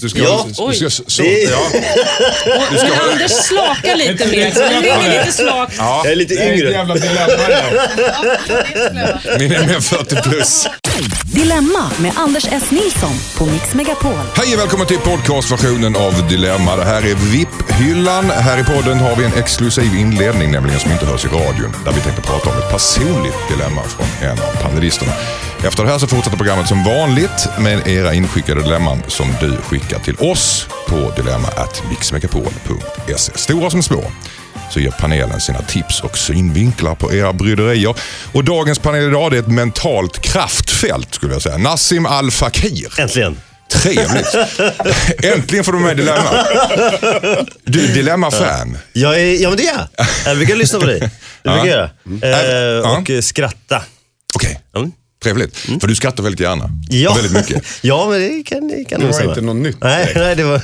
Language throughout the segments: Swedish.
Du ska, Ja. du ska, så, Det- ja. Du ska, Men Anders slakar lite mer. Är det lite slak. Jag är lite yngre. jävla dilemma Min är mer 40 plus. Dilemma med Anders S. Nilsson på Mix Megapol. Hej och välkommen till podcastversionen av Dilemma. Det här är VIP-hyllan. Här i podden har vi en exklusiv inledning nämligen som inte hörs i radion. Där vi tänkte prata om ett personligt dilemma från en av panelisterna. Efter det här så fortsätter programmet som vanligt med era inskickade dilemman som du skickar till oss på dilemma.mixmegapol.se. Stora som små så ger panelen sina tips och synvinklar på era bryderier. Och dagens panel idag är ett mentalt kraftfält skulle jag säga. Nassim Al Fakir. Äntligen. Trevligt. Äntligen får du med Dilemma. Du är Dilemma-fan. Är, ja men det är jag. Jag brukar lyssna på dig. Det brukar jag göra. Eh, Ja. och skratta. Okej, Mm. Trevligt. För du skrattar väldigt gärna. Ja. Och väldigt mycket. ja, men det kan, det kan Det var inte något nytt Nej, nej det var...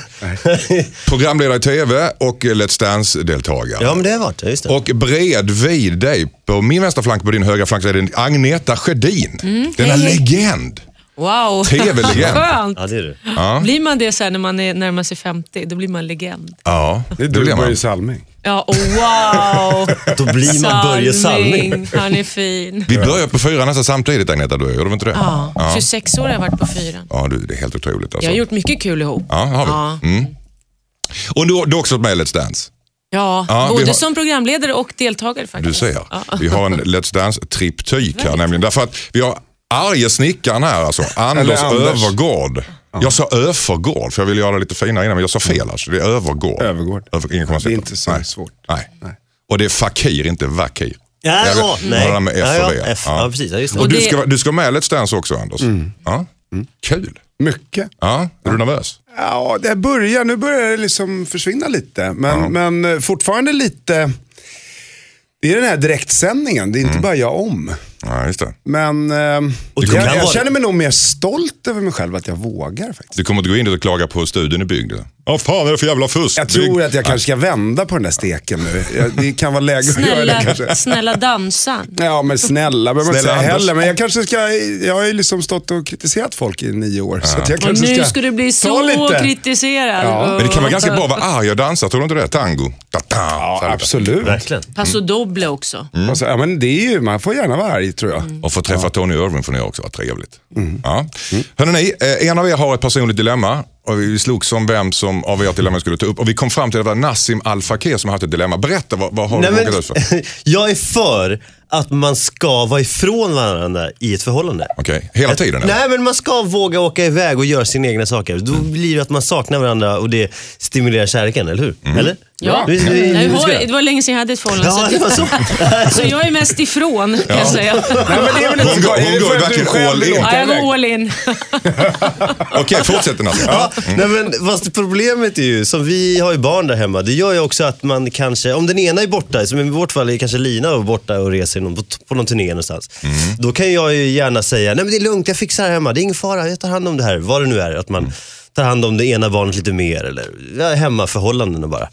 Programledare i TV och Let's Dance-deltagare. ja, men det har varit. Just det. Och bredvid dig, på min vänstra flank på din högra flank, så är det Agneta Sjödin. Denna hej, hej. legend. Wow. TV-legend. Skönt. Ja, det är du. Blir man det så här när man är närmar sig 50, då blir man legend. Ja, Det är det blir du. Börje Salming. Ja, och wow. Då blir man Börje Salming. Han är fin. Vi börjar på fyra nästan samtidigt Agneta, du gjorde vi inte det? Ja, 26 år har jag varit på fyran. Ja, du, det är helt otroligt alltså. Jag har gjort mycket kul ihop. Ja, har vi. Ja. Mm. Och du, du har också varit med i Let's Dance. Ja, Ja, både har- som programledare och deltagare Du faktiskt. ser. Ja. Vi har en Let's Dance-triptyk här nämligen. Därför att vi har arge snickaren här alltså. Anders, Anders. Övergård. Jag sa Övergård för jag ville göra det lite finare innan men jag sa fel alltså. Det är Övergård. Övergård. Över, ingen Det är säga inte så Nej. svårt. Nej. Och det är Fakir, inte Vakir. Ja, Jag vet- ja, nej. det med F ja, och ja, V. F. Ja. Ja, precis. Ja, just det. Och du det- ska, du ska med Let's Dance också Anders. Ja. Kul. Mycket. Ja. Är du nervös? Ja, det börjar, nu börjar det liksom försvinna lite. Men, men eh, fortfarande lite... Det är den här direktsändningen, det är inte bara jag om. Ja, just det. Men eh, jag, jag känner mig nog mer stolt över mig själv att jag vågar faktiskt. Du kommer inte gå in och klaga på studion i bygd? Ja, fan är det för jävla fusk? Jag tror att jag kanske ska vända på den där steken nu. Det kan vara läge att göra det Snälla, kanske. snälla dansa. Ja men snälla behöver man inte Snälla säga Anders. heller. Men jag kanske ska, jag har ju liksom stått och kritiserat folk i nio år. Så att jag Och kanske nu ska ska du bli ta så lite. kritiserad. Ja. Men det kan vara ganska bra att vara arg och dansa, tror du inte det? Tango. Ta-ta. Så Ja, absolut. Verkligen. Paso doble också. Och så, ja, men det är ju, man får gärna vara arg tror jag. Och få träffa Tony Irving får ni också vara trevligt. Ja. Hörrni, eh, en av er har ett personligt dilemma. Och vi slogs om vem som av ert dilemma skulle ta upp. Och vi kom fram till att det var Nassim Al Fakir som har haft ett dilemma. Berätta, vad, vad har Nej, du råkat ut för? jag är för att man ska vara ifrån varandra i ett förhållande. Okej, hela tiden? eller? Nej men man ska våga åka iväg och göra sina egna saker. Då blir det att man saknar varandra och det stimulerar kärleken, eller hur? Mm. Eller? Ja, Vi- vi- vi- Nej, vi det, var, göra. det var länge sedan jag hade ett förhållande. Ja, så, det var så. så jag är mest ifrån kan jag säga. Nej, men det är väl Hon går- hon går verkligen du all in. Ja, jag går all in. Okej, fortsätt Nassim. Ja, nej men fast problemet är ju, som vi har ju barn där hemma, det gör ju också att man kanske, om den ena är borta, som i vårt fall är kanske Lina och borta och reser någon, på, på någon turné någonstans. Då kan jag ju gärna säga, nej men det är lugnt, jag fixar det här hemma, det är ingen fara, jag tar hand om det här, vad det nu är. Att man tar hand om det ena barnet lite mer eller ja, hemmaförhållandena bara.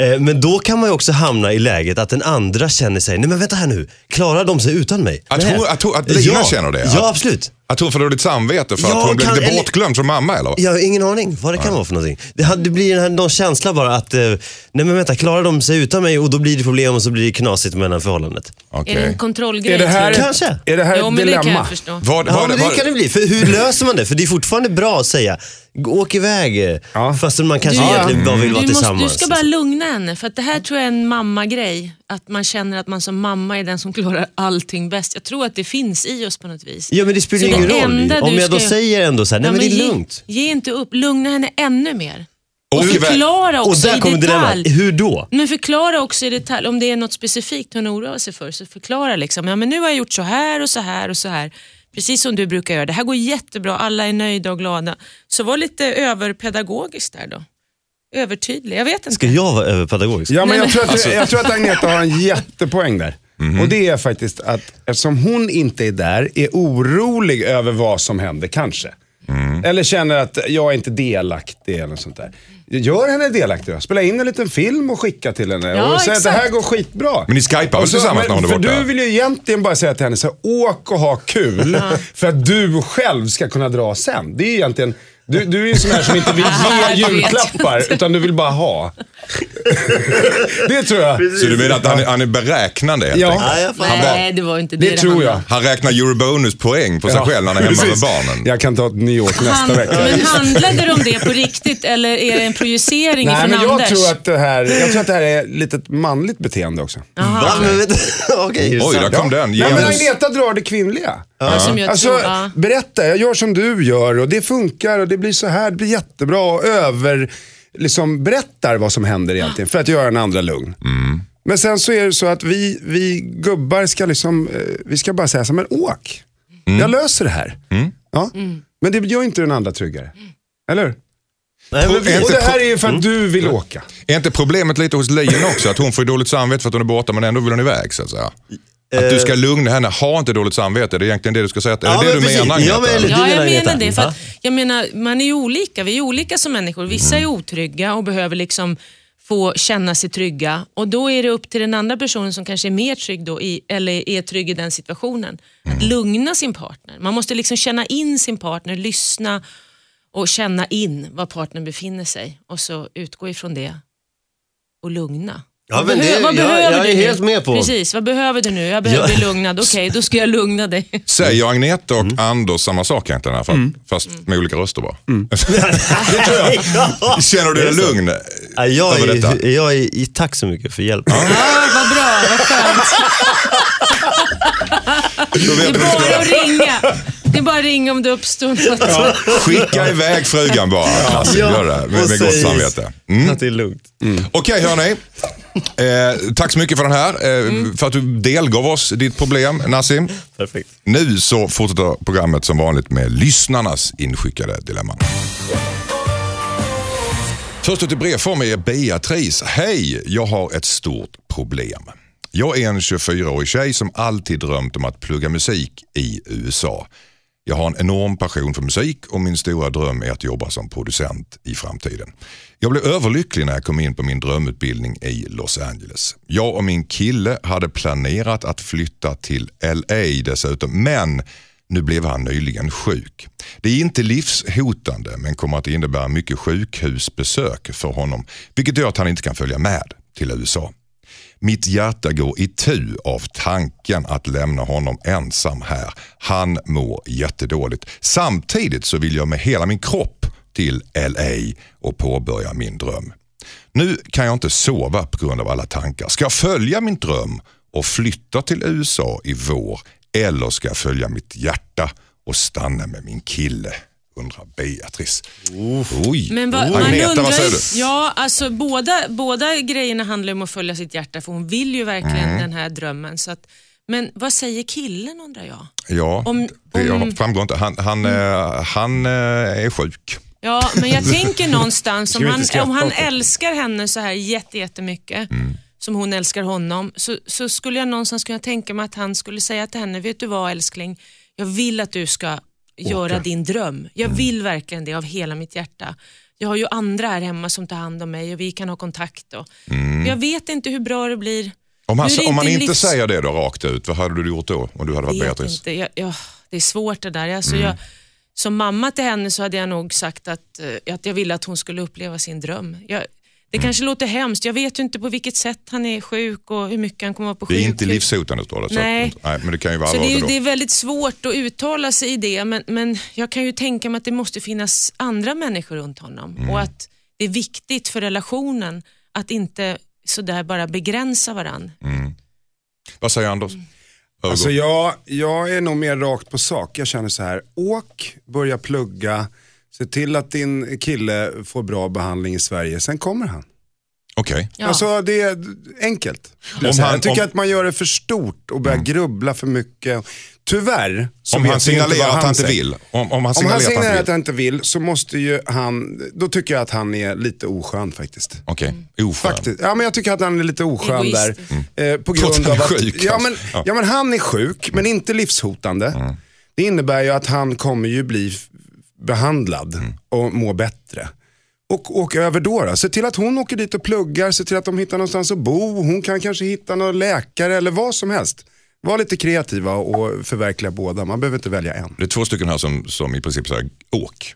Eh, men då kan man ju också hamna i läget att den andra känner sig, nej men vänta här nu, klarar de sig utan mig? Att Nej. hon- att hon- att Lina känner det, Ja, att- absolut. Att hon får dåligt samvete för Ja, att hon blev kan- lite eller- bortglömd från mamma eller? Jag har ingen aning vad det kan vara för någonting. Det, det blir här, någon känsla bara att, eh, nej men vänta, klarar de sig utan mig och då blir det problem och så blir det knasigt mellan förhållandet. Okej. Är det en kontrollgrej? Är det här? Kanske. Är det här Jo, ett men det kan dilemma? jag förstå. Vad, Ja, vad, men det kan det bli. För hur löser man det? För det är fortfarande bra att säga, åk iväg, Ja. fastän man kanske Du- egentligen bara vill vara Du, måste, tillsammans. du ska bara lugna henne, för att det här tror jag är en mammagrej. Att man känner att man som mamma är den som klarar allting bäst. Jag tror att det finns i oss på något vis. Ja men det spelar Så ingen det roll. Om jag då ska- säger ändå så här, nej Ja, men det är ge, lugnt. Ge inte upp, lugna henne ännu mer. Och förklara Och också där i detalj. dilemmat. Hur då? Men förklara också i detalj, om det är något specifikt hon oroar sig för, så förklara liksom, ja men nu har jag gjort så här och så här och så här. Precis som du brukar göra, det här går jättebra, alla är nöjda och glada. Så var lite överpedagogisk där då. Övertydlig, jag vet inte. Ska jag vara överpedagogisk? Ja, men jag, tror att, jag tror att Agneta har en jättepoäng där. Och det är faktiskt att eftersom hon inte är där, är orolig över vad som händer kanske. Eller känner att jag är inte delaktig eller sånt där. Gör henne delaktig då. Spela in en liten film och skicka till henne. Ja, och säga att det här går skitbra. Men ni skypar väl tillsammans när hon är För borta? du vill ju egentligen bara säga till henne, så här, åk och ha kul. för att du själv ska kunna dra sen. Det är egentligen, du, du är ju en sån här som inte vill ge julklappar, utan du vill bara ha. det tror jag. Så du menar att han är, han är beräknande helt Ja. enkelt? Nej, jag fattar. Nej, det var inte det Det tror handlade jag. Han räknar eurobonuspoäng på sig själv när han är hemma precis. med barnen. Jag kan ta New York nästa Han, vecka. men handlade det om det på riktigt eller är det en projicering Nej, från men jag Anders? tror, att det här, jag tror att det här är lite ett manligt beteende också. Va? Men vet- Okej, det Oj, där kom den. Nej, men Genus. Agneta drar det kvinnliga. Ja, som jag Alltså, tror, ja. berätta, jag gör som du gör och det funkar och det blir så här, det blir jättebra och över, liksom berättar vad som händer egentligen för att göra den andra lugn. Men sen så är det så att vi, vi gubbar ska liksom, eh, vi ska bara säga så här, men åk. Jag löser det här. Ja. Men det gör inte den andra tryggare. Eller? Nej, vi- inte Och det här är ju för att du vill åka. Är inte problemet lite hos Lion också att hon får dåligt samvete för att hon är borta men ändå vill hon iväg så att säga? Att du ska lugna henne, ha inte dåligt samvete. Det är egentligen det du ska säga. Är det Ja, det men du precis. menar Ja, Agneta? men eller- Ja, jag menar Agneta? det. För Ja. att, jag menar, man är ju olika. Vi är olika som människor. Vissa är otrygga och behöver liksom få känna sig trygga. Och Då är det upp till den andra personen som kanske är mer trygg då i, eller är trygg i den situationen. Att lugna sin partner. Man måste liksom känna in sin partner, lyssna och känna in var partnern befinner sig och så utgå ifrån det och lugna. Ja, Vad behö- det- vad jag- behöver jag du är nu? helt med på. Precis, vad behöver du nu? Jag behöver Ja. bli lugnad. Okej, då ska jag lugna dig. Säger Agneta och Anders samma sak egentligen i alla fall? Fast med olika röster bara. Ja. Känner du dig Det är så. lugn Ja, jag, över detta? är, jag är, i- tack så mycket för hjälp. Ja, vad bra, vad skönt. Det är bara att ringa. Det är bara att ringa om det uppstår något. Skicka iväg frugan bara. Alltså, Ja. Gör det med, med gott samvete. Mm. Att det är lugnt. Okej hörni. Eh, tack så mycket för den här. Eh, För att du delgav oss ditt problem Nassim. Perfekt. Nu så fortsätter programmet som vanligt med lyssnarnas inskickade dilemman. Först ut i brevform är Beatrice. Hej, jag har ett stort problem. Jag är en 24-årig tjej som alltid drömt om att plugga musik i USA. Jag har en enorm passion för musik och min stora dröm är att jobba som producent i framtiden. Jag blev överlycklig när jag kom in på min drömutbildning i Los Angeles. Jag och min kille hade planerat att flytta till LA dessutom, men nu blev han nyligen sjuk. Det är inte livshotande men kommer att innebära mycket sjukhusbesök för honom, vilket gör att han inte kan följa med till USA. Mitt hjärta går i tu av tanken att lämna honom ensam här. Han mår jättedåligt. Samtidigt så vill jag med hela min kropp till LA och påbörja min dröm. Nu kan jag inte sova på grund av alla tankar. Ska jag följa min dröm och flytta till USA i vår eller ska jag följa mitt hjärta och stanna med min kille? Undrar Beatrice. Oj, Men vad, man Agneta, undrar vad säger du? Ja, alltså båda, båda grejerna handlar om att följa sitt hjärta för hon vill ju verkligen Mm. den här drömmen. Så att, men vad säger killen undrar jag? Ja, Om- det om- framgår inte. Han, han, eh, han eh, är sjuk. Ja, men jag tänker någonstans om han, om han älskar henne så här jätte, jättemycket som hon älskar honom så, så skulle jag någonstans kunna tänka mig att han skulle säga till henne, vet du vad älskling, jag vill att du ska göra din dröm. Jag vill verkligen det av hela mitt hjärta. Jag har ju andra här hemma som tar hand om mig och vi kan ha kontakt. Och, Jag vet inte hur bra det blir. Om, han, om man inte livs- säger det då rakt ut, vad hade du gjort då? Om du hade varit Beatrice? inte. Jag, jag, det är svårt det där. Alltså Mm. jag, som mamma till henne så hade jag nog sagt att, eh, att jag ville att hon skulle uppleva sin dröm. Jag, det Mm. kanske låter hemskt. Jag vet ju inte på vilket sätt han är sjuk och hur mycket han kommer att vara på Det är sjukhus. inte livshotande står det. Så Nej. att, nej men det kan ju vara Så det är, det är väldigt svårt att uttala sig i det men, men jag kan ju tänka mig att det måste finnas andra människor runt honom Mm. och att det är viktigt för relationen att inte sådär bara begränsa varandra. Vad säger Anders? Mm. Övergång. Alltså jag, jag är nog mer rakt på sak. Jag känner så här, åk, börja plugga, se till att din kille får bra behandling i Sverige, sen kommer han. Okej. Ja. Alltså det är enkelt. Om han- jag tycker om- Mm. att man gör det för stort och börjar grubbla för mycket. Tyvärr Om han signalerar att han inte vill. Om, om han Om han signalerar att han inte vill. så måste ju han, då tycker jag att han är lite oskön faktiskt. Okej, oskön. Faktiskt. Ja, men jag tycker att han är lite oskön där. Egoistisk. Eh, på Trots grund att han av är att, sjuk, ja, alltså. men, Ja. ja men han är sjuk, men inte livshotande. Det innebär ju att han kommer ju bli behandlad och må bättre. Och åka över då, då. Se till att hon åker dit och pluggar, se till att de hittar någonstans att bo. Hon kan kanske hitta någon läkare eller vad som helst. Var lite kreativa och förverkliga båda. Man behöver inte välja en. Det är två stycken här som, som i princip säger åk.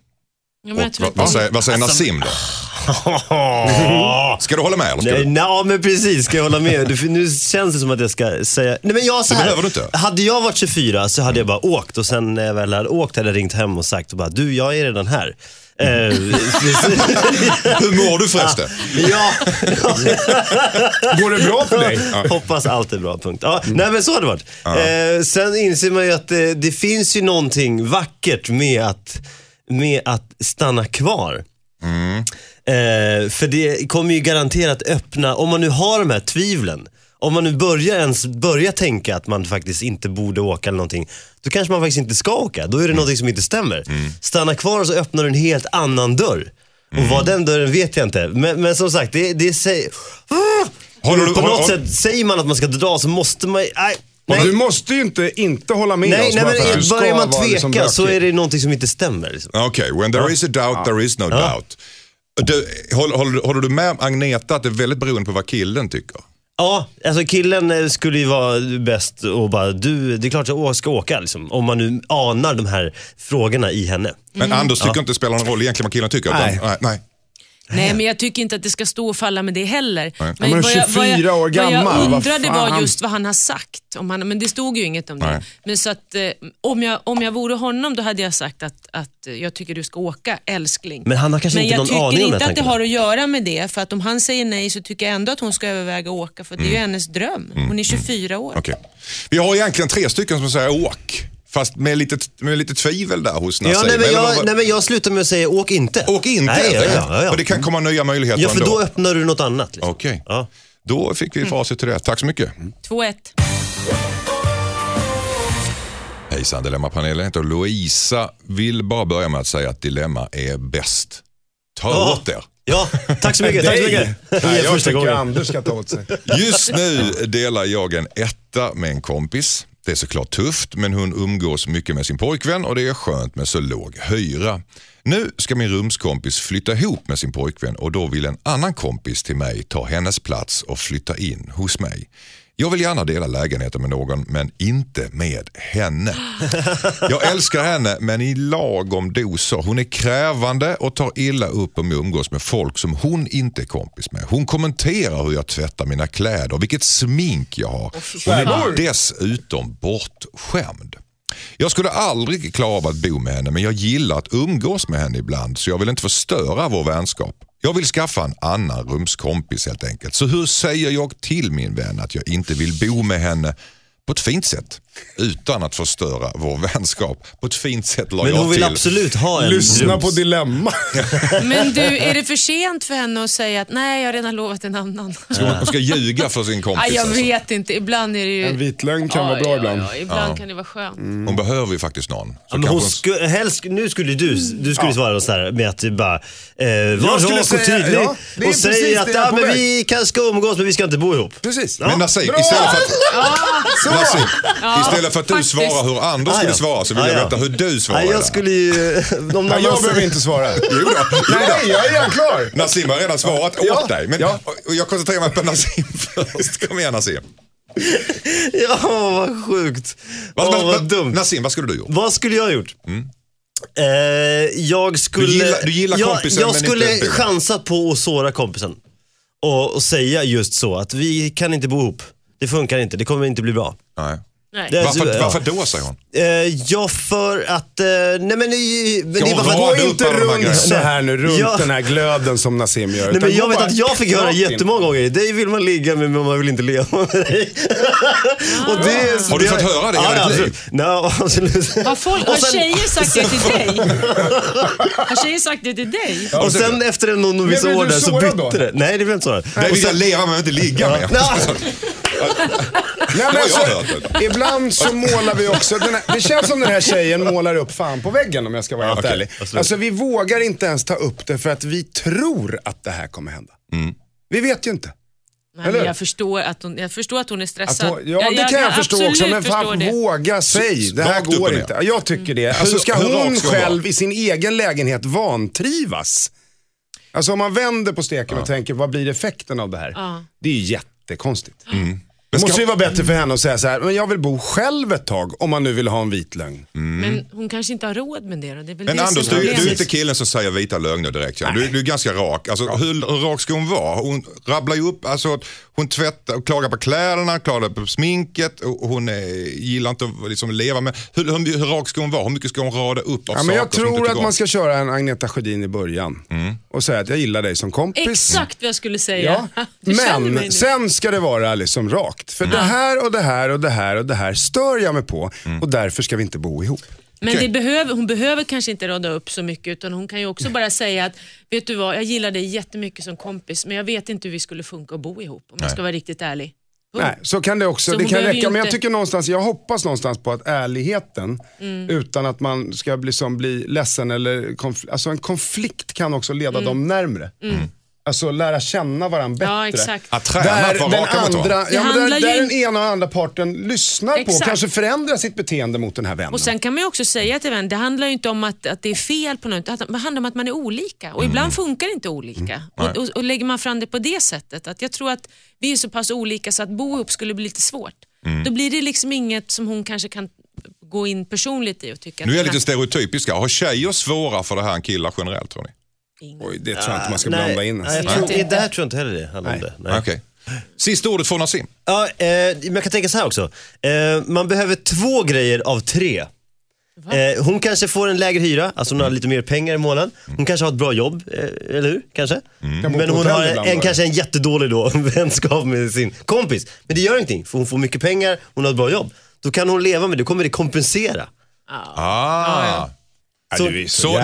Ja, Och, vad, det- säger, vad säger Nassim då? Ska du hålla med eller Nej, na, men precis, ska jag hålla med? Du, nu känns det som att jag ska säga... Nej men jag så Det här, behöver du inte. Hade jag varit 24 så hade jag bara åkt och sen när jag väl hade åkt hade jag ringt hem och sagt och bara, du jag är redan här. Eh, Hur mår du förresten? ja, Går det bra för dig? hoppas allt är bra, punkt. Ja, Nej men så har det varit. Eh, sen inser man ju att det, det finns ju någonting vackert med att, med att stanna kvar. Eh, för det kommer ju garanterat öppna, om man nu har de här tvivlen, om man nu börjar ens börja tänka att man faktiskt inte borde åka eller någonting, då kanske man faktiskt inte ska åka. Då är det någonting som inte stämmer. Stanna kvar och så öppnar du en helt annan dörr. Och vad den dörren vet jag inte. Men, men som sagt, det, det säger... Håller du- På något håller- sätt, säger man att man ska dra så måste man nej, nej. Du måste ju inte inte hålla med Nej, oss nej men börjar man liksom tveka så bökig. är det någonting som inte stämmer. Liksom. Okej, when there is a doubt there is no doubt. Du, håller, håller, håller du med Agneta att det är väldigt beroende på vad killen tycker? Ja, alltså killen eh, skulle ju vara bäst och bara, du, det är klart att jag ska åka liksom. Om man nu anar de här frågorna i henne. Men Anders tycker inte det spelar någon roll egentligen vad killen tycker. Nej. nej, nej. Nej, men jag tycker inte att det ska stå och falla med det heller. Nej. Men, men vad jag, vad 24 år jag, gammal, Vad jag vad undrade fan? var just vad han har sagt. Om han, men det stod ju inget om det. Nej. Men så att, eh, om, jag, om jag vore honom då hade jag sagt att, att jag tycker du ska åka, älskling. Men han har kanske Men inte jag någon tycker aning om de inte här att det har att göra med det. För att om han säger nej så tycker jag ändå att hon ska överväga att åka. För det är ju hennes dröm. Hon är 24 år. Okej. Vi har egentligen tre stycken som säger åk. Fast med lite, med lite tvivel där hos Nassim. Ja, nej, men jag, nej men jag slutar med att säga åk inte. Åk inte nej, ja, ja, ja, Och det kan komma nya möjligheter ja, för ändå. då öppnar du något annat. Liksom. Okej, Ja. då fick vi facit till det. Tack så mycket. 2-1. Hejsan Dilemmapanelen, jag heter Louisa. Vill bara börja med att säga att Dilemma är bäst. Ta Ja. åt er. Ja, tack så mycket. tack så mycket. Nej, jag första tycker gången. Anders ska ta åt sig. Just nu delar jag en etta med en kompis. Det är såklart tufft, men hon umgås mycket med sin pojkvän och det är skönt med så låg hyra. Nu ska min rumskompis flytta ihop med sin pojkvän och då vill en annan kompis till mig ta hennes plats och flytta in hos mig. Jag vill gärna dela lägenheten med någon, men inte med henne. Jag älskar henne, men i lagom doser. Hon är krävande och tar illa upp om jag umgås med folk som hon inte är kompis med. Hon kommenterar hur jag tvättar mina kläder, vilket smink jag har. Hon är dessutom bortskämd. Jag skulle aldrig klara av att bo med henne, men jag gillar att umgås med henne ibland, så jag vill inte förstöra vår vänskap. Jag vill skaffa en annan rumskompis helt enkelt. Så hur säger jag till min vän att jag inte vill bo med henne på ett fint sätt? Utan att förstöra vår vänskap. På ett fint sätt la Men jag hon vill till. absolut ha en Lyssna rums- på Dilemma. Men du, är det för sent för henne att säga att nej, jag har redan lovat en annan? Ska hon, hon ska ljuga för sin kompis. Aj, jag alltså. vet inte. Ibland är det ju... En vit lögn kan vara bra ja, ibland. Ja, ibland kan det vara skönt. Hon behöver ju faktiskt någon. Så Ja, men kanske hon skulle, helst, nu skulle du, du skulle svara något sådär med att du bara, eh, var rak och säga- tydlig ja, och precis säg att det ja, men vi kan ska umgås men vi ska inte bo ihop. Precis. Men Nassim, istället för att, Nassim, istället för att du faktiskt. svarar hur andra Ah, skulle ja. svara så vill Ah, jag ja. veta hur du svarar. Jag skulle ju... Om någon jag annan- behöver inte svara. Jo då, jo då. Nej, jag är redan klar. Nassim har redan svarat Ja, åt dig. Men, ja. och jag koncentrerar mig på Nassim först. Kom igen Nassim. Ja, vad sjukt. Vad, Åh, vad, dumt. Nassim, vad skulle du gjort? Vad skulle jag ha gjort? Eh, jag skulle... Du gillar- du gillar jag, kompisen, Jag men skulle inte chansat på att såra kompisen. Och, och säga just så att vi kan inte bo ihop. Det funkar inte, det kommer inte bli bra. Nej. Nej. Varför, varför då, säger hon? Eh, ja, för att... Eh, nej men, i- men bara att... Gå inte runt så här nu, runt Ja. den här glöden som Nassim gör. Nej, men jag vet att jag fick höra jättemånga gånger, dig vill man ligga med men man vill inte leva med dig. och det, Har du fått höra det hela ja, ditt liv? Nej, absolut. Har, folk, har Och sen- tjejer sagt det till dig? Har tjejer sagt det till dig? Och sen efter någon Men blev år där så bytte det. Nej, det blev inte sårad. Det vill jag leva med, inte ligga med. Nej. Men alltså, jag ibland så målar vi också, den här, det känns som den här tjejen målar upp fan på väggen om jag ska vara helt okej. ärlig. Alltså vi vågar inte ens ta upp det för att vi tror att det här kommer hända. Vi vet ju inte. Nej, jag, förstår att hon, jag förstår att hon är stressad. hon, ja, det kan jag, förstå också, men fan våga säg. Det här går inte. Ja, Jag tycker det. Alltså ska hon själv i sin egen lägenhet vantrivas? Alltså om man vänder på steken och tänker, vad blir effekten av det här? Ja. Det är ju jättekonstigt. Men Det måste ju vara bättre för henne att säga så här, men jag vill bo själv ett tag om man nu vill ha en vit lögn. Men hon kanske inte har råd med det då. Det är väl Men det Anders, som är du, du är problemet. inte killen som säger vita lögner direkt. känner Du, du är ganska rak. Alltså, hur, hur rak ska hon vara? Hon rabblar ju upp, alltså, hon tvättar och klagar på kläderna, klagar på sminket och hon eh, gillar inte att liksom, leva med. Hur, hur, hur rak ska hon vara? Hur mycket ska hon rada upp av Ja, men jag saker som inte tror tycker att om? man ska köra en Agneta Sjödin i början och säga att jag gillar dig som kompis. Exakt vad jag skulle säga. Ja, Du känner mig men sen ska det vara liksom rakt. För det här och det här och det här och det här stör jag mig på och därför ska vi inte bo ihop. Men det behöver, hon behöver kanske inte rada upp så mycket utan hon kan ju också bara säga att vet du vad, jag gillar dig jättemycket som kompis men jag vet inte hur vi skulle funka att bo ihop om jag ska vara riktigt ärlig. Punkt. Nej, så kan det också. Så det kan räcka. ju Men jag inte- tycker någonstans, jag hoppas någonstans på att ärligheten, Mm. utan att man ska bli, som, bli ledsen eller konfl- alltså en konflikt kan också leda dem närmre. Alltså lära känna varandra bättre. Mm. Ja, exakt. Att träna, Där att vara mot andra, ja, men där, ju där in- den ena och andra parten lyssnar på och Exakt. kanske förändrar sitt beteende mot den här vännen. Och sen kan man ju också säga till vän, det handlar ju inte om att, att det är fel på något, det handlar om att man är olika och ibland funkar det inte olika. Och, och, och lägger man fram det på det sättet, att jag tror att vi är så pass olika så att bo ihop skulle bli lite svårt. Då blir det liksom inget som hon kanske kan gå in personligt i och tycka Nu är jag lite stereotypiska. Har tjejer svårare för det här än killar generellt tror ni? Oj, det tror jag inte man ska Nej, blanda in. Nej, jag tror, Nej. det här tror jag inte heller det handlar om det. Nej. Okej. Sista ordet från Nassim. Ja, eh, men jag kan tänka så här också. Eh, man behöver två grejer av tre. Eh, hon kanske får en lägre hyra, alltså hon har lite mer pengar i månaden. Hon kanske har ett bra jobb, eh, eller hur? Kanske. Kan bo Men på hon hotell har ibland en, bara. kanske en jättedålig då, vänskap med sin kompis. Men det gör ingenting, för hon får mycket pengar, hon har ett bra jobb. Då kan hon leva med det, då kommer det kompensera. Ah. Ja, du är så, Så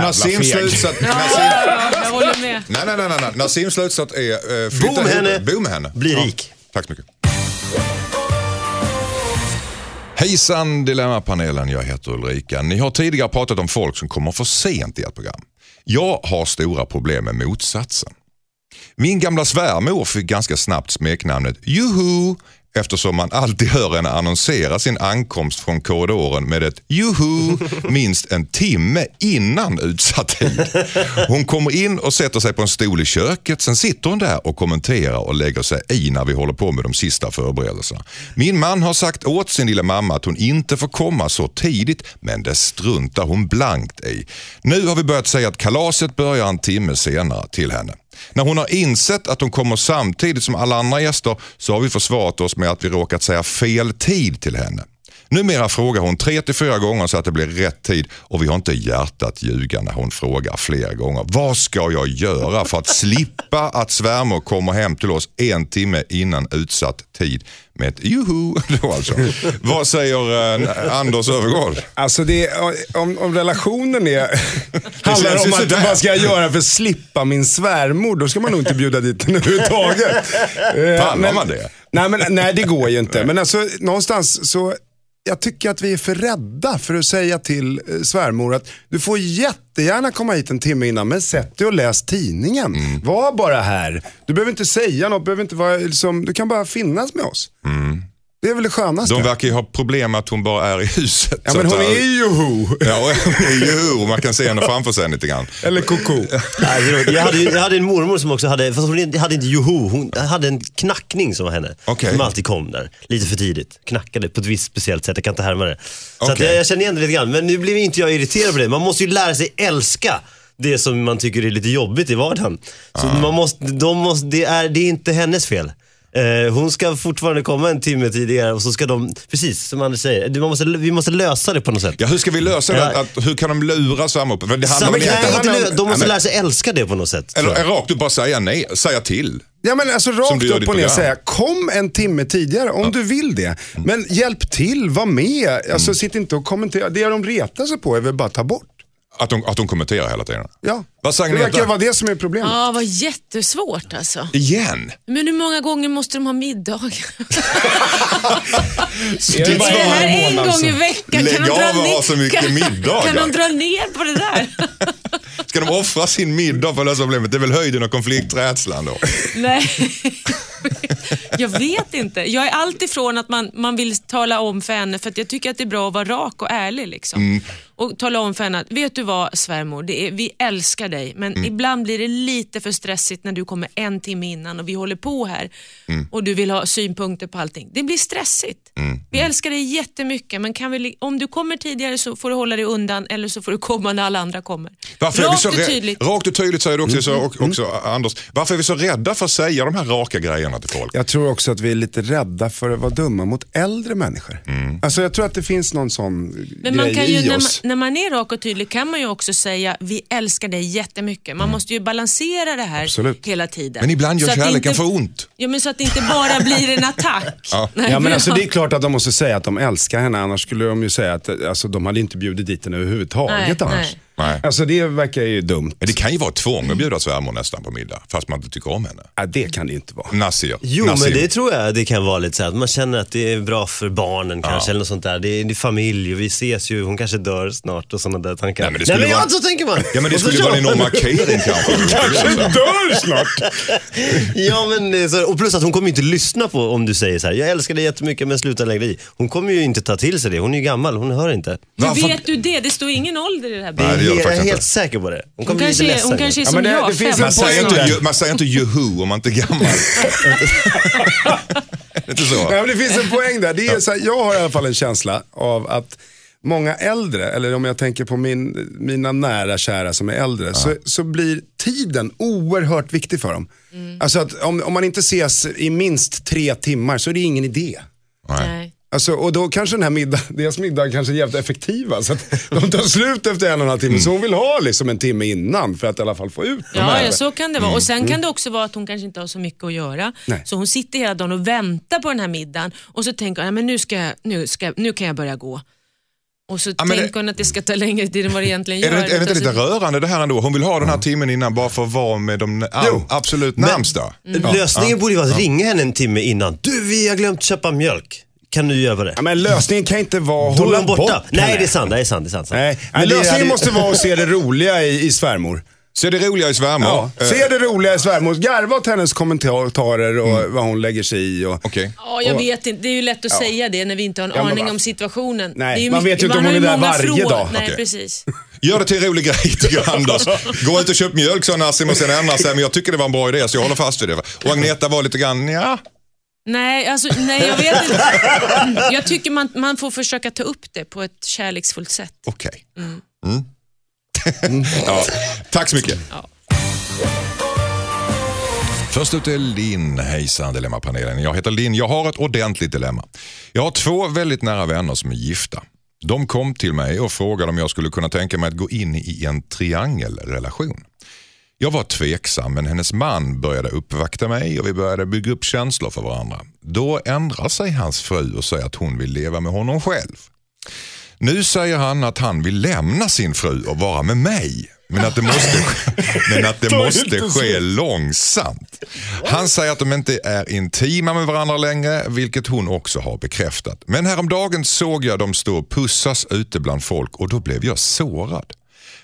feg. slutsats... Nassim, Ja, jag håller med. nej, nej, nej, nej, slutsats är eh, flytta Bo med ihop- henne. Bo med henne. Bli rik. Tack så mycket. Hejsan Dilemmapanelen, jag heter Ulrika. Ni har tidigare pratat om folk som kommer för sent i ert program. Jag har stora problem med motsatsen. Min gamla svärmor fick ganska snabbt smeknamnet Juhu eftersom man alltid hör henne annonsera sin ankomst från korridoren med ett Juhu minst en timme innan utsatt tid. Hon kommer in och sätter sig på en stol i köket. Sen sitter hon där och kommenterar och lägger sig i när vi håller på med de sista förberedelserna. Min man har sagt åt sin lilla mamma att hon inte får komma så tidigt men det struntar hon blankt i. Nu har vi börjat säga att kalaset börjar en timme senare till henne. När hon har insett att hon kommer samtidigt som alla andra gäster så har vi försvarat oss med att vi råkat säga fel tid till henne. Numera frågar hon tre till fyra gånger så att det blir rätt tid och vi har inte hjärtat ljuga när hon frågar flera gånger. Vad ska jag göra för att slippa att svärmor kommer hem till oss en timme innan utsatt tid med ett juhu? Då alltså. Vad säger eh, Anders Öfvergård? Alltså det, om, om relationen är, handlar om att vad ska jag göra för att slippa min svärmor, då ska man nog inte bjuda dit henne överhuvudtaget. Eh, Pallar men- man det? Nej, men, nej, det går ju inte. Men alltså någonstans så, jag tycker att vi är för rädda för att säga till eh, svärmor att du får jättegärna komma hit en timme innan, men sätt dig och läs tidningen. Mm. Var bara här. Du behöver inte säga något, behöver inte vara, liksom, du kan bara finnas med oss. Det är väl det skönaste. De verkar ju ha problem med att hon bara är i huset. ja, men att, hon eh, är ju ho. Ja, och hon är juhu. Man kan se henne framför sig lite grann. Eller koko. Jag, hade, ju- jag hade en mormor som också hade, fast hon hade inte joho, hon hade en knackning som var henne. Okej. Som alltid kom där, lite för tidigt. Knackade på ett visst speciellt sätt, jag kan inte härma det. Så att Okej. jag, jag känner igen det lite grann, men nu blir inte jag irriterad på det. Man måste ju lära sig älska det som man tycker är lite jobbigt i vardagen. Så Ah. man måste, de måste, det, är, det är inte hennes fel. Eh, hon ska fortfarande komma en timme tidigare och så ska de, precis som Anders säger, måste, vi måste lösa det på något sätt. Ja, hur ska vi lösa det? Ja. Att, hur kan de lura svärmor? För det handlar Sam, nej, inte inte lö- de måste Nej, lära sig älska det på något sätt. Eller rakt ut bara säga nej, säga till. Ja men alltså rakt upp och ner säga, kom en timme tidigare om du vill det. Men hjälp till, var med. Alltså sitt inte och kommentera. Det de retar sig på är väl bara att ta bort. Att de, att de kommenterar hela tiden. Ja. Vad säger det verkar vara det som är problemet. Ja, vad jättesvårt alltså. Igen? Men hur många gånger måste de ha middag? Det är det här en en gång i så. veckan? Lägg Kan de av dra att ha så mycket kan, middagar. Kan de dra ner på det där? Ska de offra sin middag för att lösa problemet? Det är väl höjden av konflikträdslan då? Nej. Jag vet inte. Jag är alltifrån att man, man vill tala om för henne, för att jag tycker att det är bra att vara rak och ärlig. Liksom. Mm. Och tala om för henne att, vet du vad svärmor, det är, vi älskar dig, men Mm. ibland blir det lite för stressigt när du kommer en timme innan och vi håller på här Mm. och du vill ha synpunkter på allting. Det blir stressigt. Mm. Vi älskar dig jättemycket, men kan vi, om du kommer tidigare så får du hålla dig undan eller så får du komma när alla andra kommer. Varför är vi Rakt så och tydligt. Rakt och tydligt säger du också, så, och, också Anders. Varför är vi så rädda för att säga de här raka grejerna till folk? Jag tror också att vi är lite rädda för att vara dumma mot äldre människor. Mm. Alltså jag tror att det finns någon sån Men man grej kan ju, i när, man, oss. När man är rak och tydlig kan man ju också säga vi älskar dig jättemycket. Man måste ju balansera det här Absolut. hela tiden. Men ibland gör kärleken inte, för ont. Ja, men så att det inte bara blir en attack. Ja. Nej, Ja men alltså det är klart att de måste säga att de älskar henne, annars skulle de ju säga att alltså, de hade inte bjudit dit henne överhuvudtaget Nej, annars. nej. Nej. Alltså det verkar ju dumt. Men det kan ju vara tvång att bjuda svärmor nästan på middag, fast man inte tycker om henne. Ja, det kan det inte vara. Nasir. Jo, Nasir. men det tror jag det kan vara lite så här, att man känner att det är bra för barnen kanske, eller något sånt där. Det är, det är familj och vi ses ju, hon kanske dör snart och sådana där tankar. Nej, men det skulle ja, vara- så tänker man. Ja men det skulle vara en enorm markering kanske. dör snart! Ja, men så, och plus att hon kommer ju inte lyssna på om du säger så här, jag älskar dig jättemycket men sluta lägga dig i. Hon kommer ju inte ta till sig det, hon är ju gammal, hon hör inte. Hur vet du det? Det står ingen ålder i det här Nej, det gör det jag är helt inte. säker på det. Hon Hon kommer bli lite kanske, är, ledsen. hon kanske är som men det- jag, det finns en Man säger, poäng inte, där. ju- man säger inte juhu om man inte är gammal. är det inte så? Nej, men det finns en poäng där. Det är så här, jag har i alla fall en känsla av att många äldre, eller om jag tänker på min, mina nära kära som är äldre, så, så blir tiden oerhört viktig för dem. Alltså att om, om man inte ses i minst tre timmar så är det ingen idé. Nej. Alltså, och då kanske den här middag, deras middag kanske är jävligt effektiva. Så att de tar slut efter en och en halv timme. Så hon vill ha liksom en timme innan för att i alla fall få ut de Ja, ja, så kan det vara. Och Sen kan det också vara att hon kanske inte har så mycket att göra. Nej. Så hon sitter hela dagen och väntar på den här middagen och så tänker hon, ja, men nu, ska jag, nu, ska, nu kan jag börja gå. Och så Ja, tänker det- hon att det ska ta längre tid än vad det egentligen Är gör. det, är det inte lite rörande det här ändå? Hon vill ha den här timmen innan bara för att vara med de Jo. absolut närmsta. Lösningen borde ju vara att ringa henne en timme innan. Du, vi har glömt köpa mjölk. Kan du göra det? Ja, men lösningen kan inte vara att hålla hon bort borta. Nej, det är sant. Det är sant. Det är sant. sant. Nej, Men lösningen hade- måste vara att se det roliga i, i svärmor. Är det roliga i svärmor. Ja. Eh, Se det roliga i svärmor. Garva åt hennes kommentarer och vad hon lägger sig i. Och... Okej. Ja, jag vet inte. Det är ju lätt att Ja. säga det när vi inte har en Ja, aning va- om situationen. Nej, det är ju man vet ju inte om hon är där varje frågor. dag. Nej, Okej. precis. Gör det till en rolig grej tycker jag Anders. Gå ut och köp mjölk sa Nassim och sen ändrar sig. Men jag tycker det var en bra idé så jag håller fast vid det. Och Agneta var lite grann, ja. Nej, alltså, nej, jag vet inte. Jag tycker man, man får försöka ta upp det på ett kärleksfullt sätt. Okej. Mm. ja, tack så mycket. Ja. Först ut är Linn. Hejsan Dilemmapanelen. Jag heter Linn. Jag har ett ordentligt dilemma. Jag har två väldigt nära vänner som är gifta. De kom till mig och frågade om jag skulle kunna tänka mig att gå in i en triangelrelation. Jag var tveksam men hennes man började uppvakta mig och vi började bygga upp känslor för varandra. Då ändrar sig hans fru och säger att hon vill leva med honom själv. Nu säger han att han vill lämna sin fru och vara med mig. Men att det måste, men att det måste ske långsamt. Han säger att de inte är intima med varandra längre, vilket hon också har bekräftat. Men häromdagen såg jag dem stå och pussas ute bland folk och då blev jag sårad.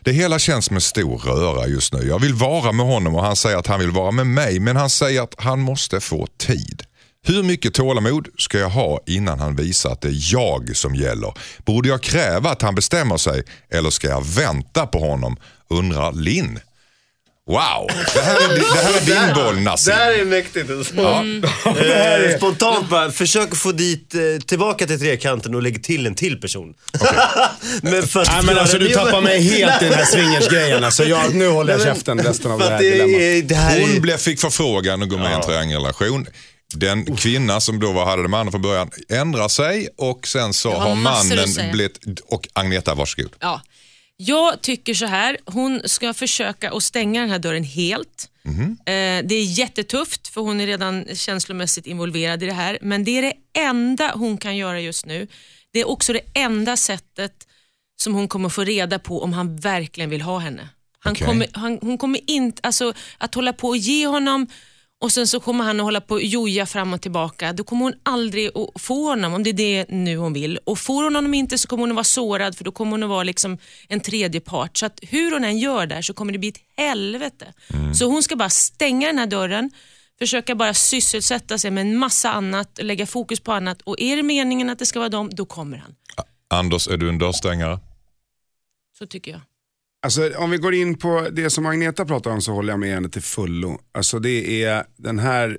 Det hela känns som en stor röra just nu. Jag vill vara med honom och han säger att han vill vara med mig men han säger att han måste få tid. Hur mycket tålamod ska jag ha innan han visar att det är jag som gäller? Borde jag kräva att han bestämmer sig eller ska jag vänta på honom? Undrar Linn. Wow, det här är, det här är din boll Nassim. Det här är mäktigt. Eh, Spontant bara, försök få dit, eh, tillbaka till trekanten och lägg till en till person. men för att Nej, men alltså, du tappar mig helt i den här swingersgrejen. Alltså, jag, nu håller jag Nej, men- käften resten av för det att här dilemmat. det här är- Hon blev, fick förfrågan att gå med i en triangelrelation. Den kvinna som då var, hade mannen från början ändrar sig och sen så har mannen blivit... Och Agneta, varsågod. Ja. Jag tycker så här, hon ska försöka att stänga den här dörren helt. Eh, det är jättetufft för hon är redan känslomässigt involverad i det här. Men det är det enda hon kan göra just nu. Det är också det enda sättet som hon kommer få reda på om han verkligen vill ha henne. Han Okej. kommer, han, hon kommer inte, alltså att hålla på och ge honom och sen så kommer han att hålla på och joja fram och tillbaka. Då kommer hon aldrig att få honom om det är det nu hon vill. Och får hon honom inte så kommer hon att vara sårad för då kommer hon att vara liksom en tredje part. Så att hur hon än gör där så kommer det bli ett helvete. Så hon ska bara stänga den här dörren, försöka bara sysselsätta sig med en massa annat, lägga fokus på annat och är det meningen att det ska vara dem, då kommer han. Anders, är du en dörrstängare? Så tycker jag. Alltså, om vi går in på det som Agneta pratar om så håller jag med henne till fullo. Alltså det är den här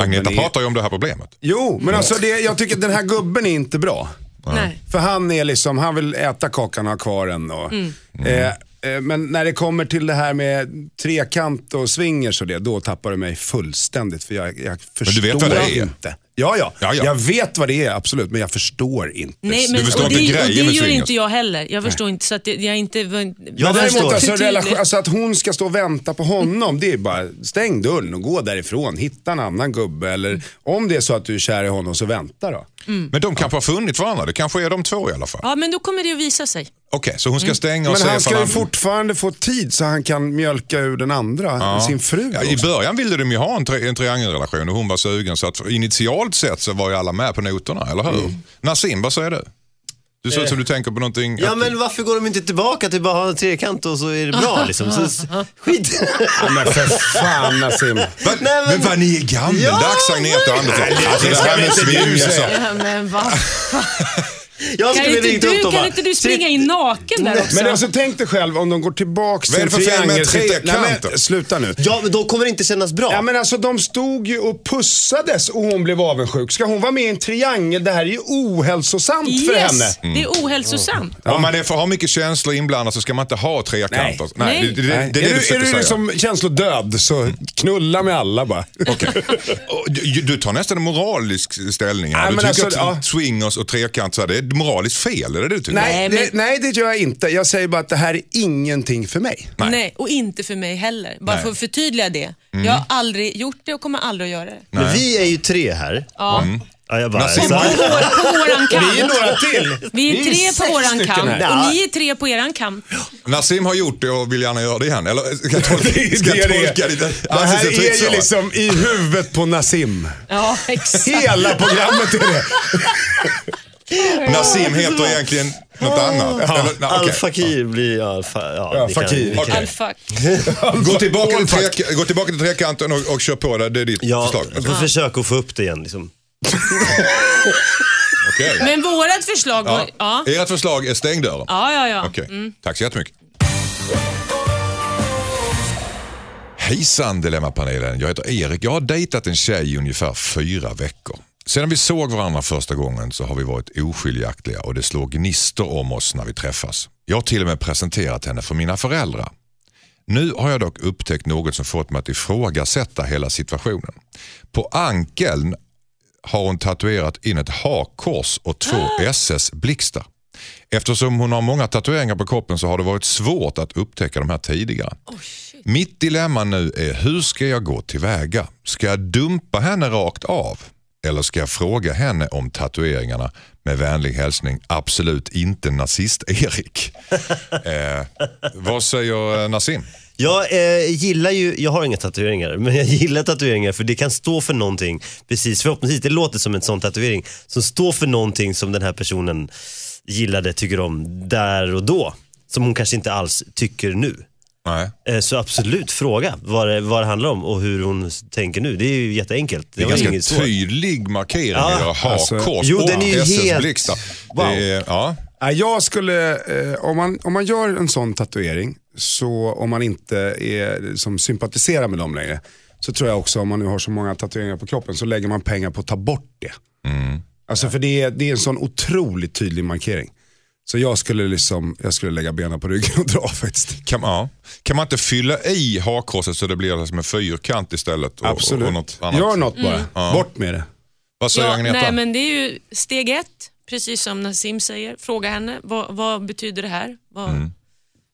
Agneta är... pratar ju om det här problemet. Jo, men alltså det, jag tycker att den här gubben är inte bra. Nej. För han är liksom, han vill äta kakan och ha kvar den. Och, Mm. eh, eh, men när det kommer till det här med trekant och swingers och det, då tappar du mig fullständigt. För jag, jag förstår du vet vad det är? inte. Ja, ja, Ja, ja. Jag vet vad det är, absolut. Men jag förstår inte. Nej, men, förstår och inte det, grejen och det med gör inte jag heller. Jag förstår inte så att det, jag är inte... Jag Men förstår. däremot alltså, relation, alltså att hon ska stå och vänta på honom, det är bara stäng dörren och gå därifrån. Hitta en annan gubbe eller om det är så att du är kär i honom så vänta då. Men de kanske har funnit varandra. Det kanske är de två i alla fall. Ja, men då kommer det att visa sig. Okej, så hon ska stänga och Men se han ska ju fortfarande få tid så han kan mjölka ur den andra, sin fru. Ja, I början ville de ju ha en, tri- en triangelrelation och hon var sugen. Så att initialt sett så var ju alla med på noterna, eller hur? Mm. Nassim, vad säger du? Du ser ut som du tänker på någonting. Ja men varför går de inte tillbaka till bara ha en trekant och så är det bra liksom? Så, skit. Ja, men för fan Nassim. Va? Nej, men- men vad ni är gammeldags Ja, Agneta och Andersson. Alltså det här med och... Ja, men? Jag Kan skulle inte, ringt upp du, dem kan inte du springa in naken där också? Men alltså tänk dig själv om de går är till det med triangel- trekanter? Nej, men, Sluta nu. Ja men då kommer det inte kännas bra. Ja men alltså de stod ju och pussades och hon blev avundsjuk. Ska hon vara med i en triangel? Det här är ju ohälsosamt för henne. Yes, det är ohälsosamt. Om man är för har mycket känslor inblandat så ska man inte ha trekanter. Nej. det, det, det, Nej. det är det är du du, är du liksom känslodöd så knulla med alla bara. Och Du, du tar nästan en moralisk ställning. här. Nej, Du men tycker alltså, att ja. swingers och trekant så här, det är moraliskt fel, är det du tycker? Nej, Nej, men- det, nej det gör jag inte. Jag säger bara att det här är ingenting för mig. Nej. och inte för mig heller. Bara Nej. för att förtydliga det. Jag har aldrig gjort det och kommer aldrig att göra det. Men vi är ju tre här. Ja. Ja, jag bara, På, på våran kant. Vi är några till. Vi är Vi är tre på våran kant och ni är tre på eran kant. Nassim har gjort det och vill gärna göra det igen. Eller ska jag tolka, Det ska jag det det tolka ditt Det här är ju liksom i huvudet på Nassim. Ja, exakt. Hela programmet är det. Nassim heter egentligen något annat. Eller, nej, okej. Al-Fakir blir alfa. Ja, Ja, Fakir. kan- Okej. Alfa. Gå tillbaka, till tre, gå tillbaka till trekanten och, och kör på det. Det är ditt Ja, förslag. jag får försöka att få upp det igen. Liksom. Okej. Men vårat förslag var... Ja. Ja, Ert förslag är stäng dörren. ja, ja. ja. Okej, tack så jättemycket. Hejsan Dilemmapanelen, jag heter Erik. Jag har dejtat en tjej i ungefär fyra veckor. Sedan vi såg varandra första gången så har vi varit oskiljaktiga och det slår gnistor om oss när vi träffas. Jag har till och med presenterat henne för mina föräldrar. Nu har jag dock upptäckt något som fått mig att ifrågasätta hela situationen. På ankeln har hon tatuerat in ett hakkors och två SS-blixtar. Eftersom hon har många tatueringar på kroppen så har det varit svårt att upptäcka de här tidigare. Mitt dilemma nu är hur ska jag gå tillväga? Ska jag dumpa henne rakt av? Eller ska jag fråga henne om tatueringarna med vänlig hälsning absolut inte nazist-Erik? eh, vad säger eh, Nassim? Jag eh, gillar ju, jag har inga tatueringar, men jag gillar tatueringar för det kan stå för någonting, precis förhoppningsvis, det låter som en sån tatuering, som står för någonting som den här personen gillade, tycker om där och då. Som hon kanske inte alls tycker nu. Nej. Eh, Så absolut, fråga vad det, vad det handlar om och hur hon tänker nu. Det är ju jätteenkelt. Det är var ganska inget tydlig markering Ja, i era alltså- hakkors Jo, och den är ju helt-. Wow. Det är- Ja. Ja, Jag skulle, eh, om, man, om man gör en sån tatuering, så om man inte är, som sympatiserar med dem längre, så tror jag också om man nu har så många tatueringar på kroppen så lägger man pengar på att ta bort det. Alltså för det är, det är en sån otroligt tydlig markering. Så jag skulle, liksom, jag skulle lägga benen på ryggen och dra faktiskt. Kan, ja. kan man inte fylla i hakkorset så det blir som en fyrkant istället? Och, Absolut. Och, och något annat? Gör något bara. Bort med det. Vad säger Ja, Agneta? nej, men det är ju steg ett, precis som Nassim säger. Fråga henne, vad, vad betyder det här? Vad, Mm.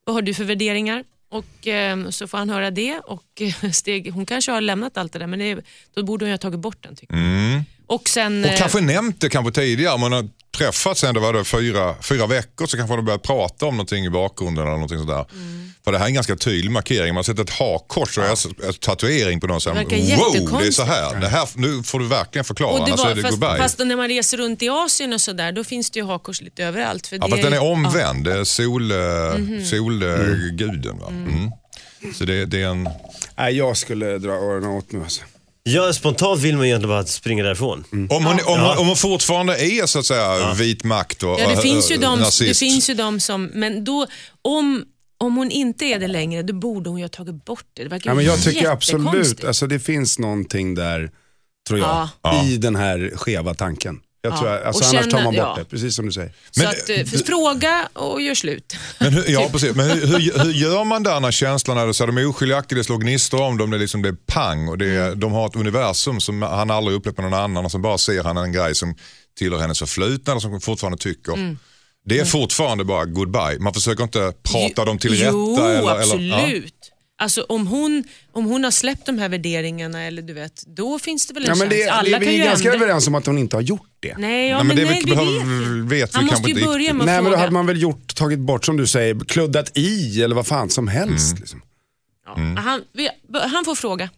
vad har du för värderingar? Och eh, Så får han höra det. Och eh, steg, hon kanske har lämnat allt det där, men det, då borde hon ju ha tagit bort den. Tycker jag. Och sen... Mm. Och eh, kanske nämnt det kanske tidigare, man har träffats ändå var det fyra, fyra veckor så kanske har börjat prata om någonting i bakgrunden eller någonting sådär. Mm. För det här är en ganska tydlig markering. Man har sett ett hakkors och en en tatuering på någon. Här, Verkar wow, det är så här. Det här. Nu får du verkligen förklara, och det annars är var, det fast, goodbye. fast när man reser runt i Asien och sådär, då finns det ju hakkors lite överallt. För ja, det fast den är omvänd. Det är sol, Mhm. solguden. Va? Mm. Så det, det är en... Nej, jag skulle dra öronen åt mig. Alltså. Ja, spontant vill man ju egentligen bara springa därifrån. Om hon, om, hon, om hon fortfarande är så att säga vit makt och Ja, det finns ju de, det nazist. finns ju de som, men då, om, om hon inte är det längre, då borde hon ju ha tagit bort det. Det verkar Ja, men jag tycker absolut, alltså, det finns någonting där, tror jag, Ja. i den här skeva tanken. Jag Ja. tror jag, alltså, Och annars tar känna- man bort ja. det, precis som du säger. Så Men- att, eh, för fråga och gör slut. Men hur, ja, Typ. precis. Men hur, hur, hur gör man där när känslorna är så här, de är oskiljaktiga, det slår gnistor om dem, det liksom blir pang och det, Mm. de har ett universum som han aldrig upplevt med någon annan och så bara ser han en grej som tillhör hennes förflutna eller som hon fortfarande tycker. Mm. Det är fortfarande bara goodbye. Man försöker inte prata dem till jo, rätta. Eller, absolut. Ja. Alltså om hon, om hon har släppt de här värderingarna, eller du vet, då finns det väl en Ja, men chans. det, Alla det, kan vi ju är ganska ändra. överens om att hon inte har gjort det. Nej, ja, Nej, men men det nej, vi behöver- vet vi. vet vi Han kanske måste ju inte börja med att Nej men då hade man väl gjort, tagit bort som du säger, kluddat i eller vad fan som helst. Mm. Liksom. ja, han, vi, han får fråga.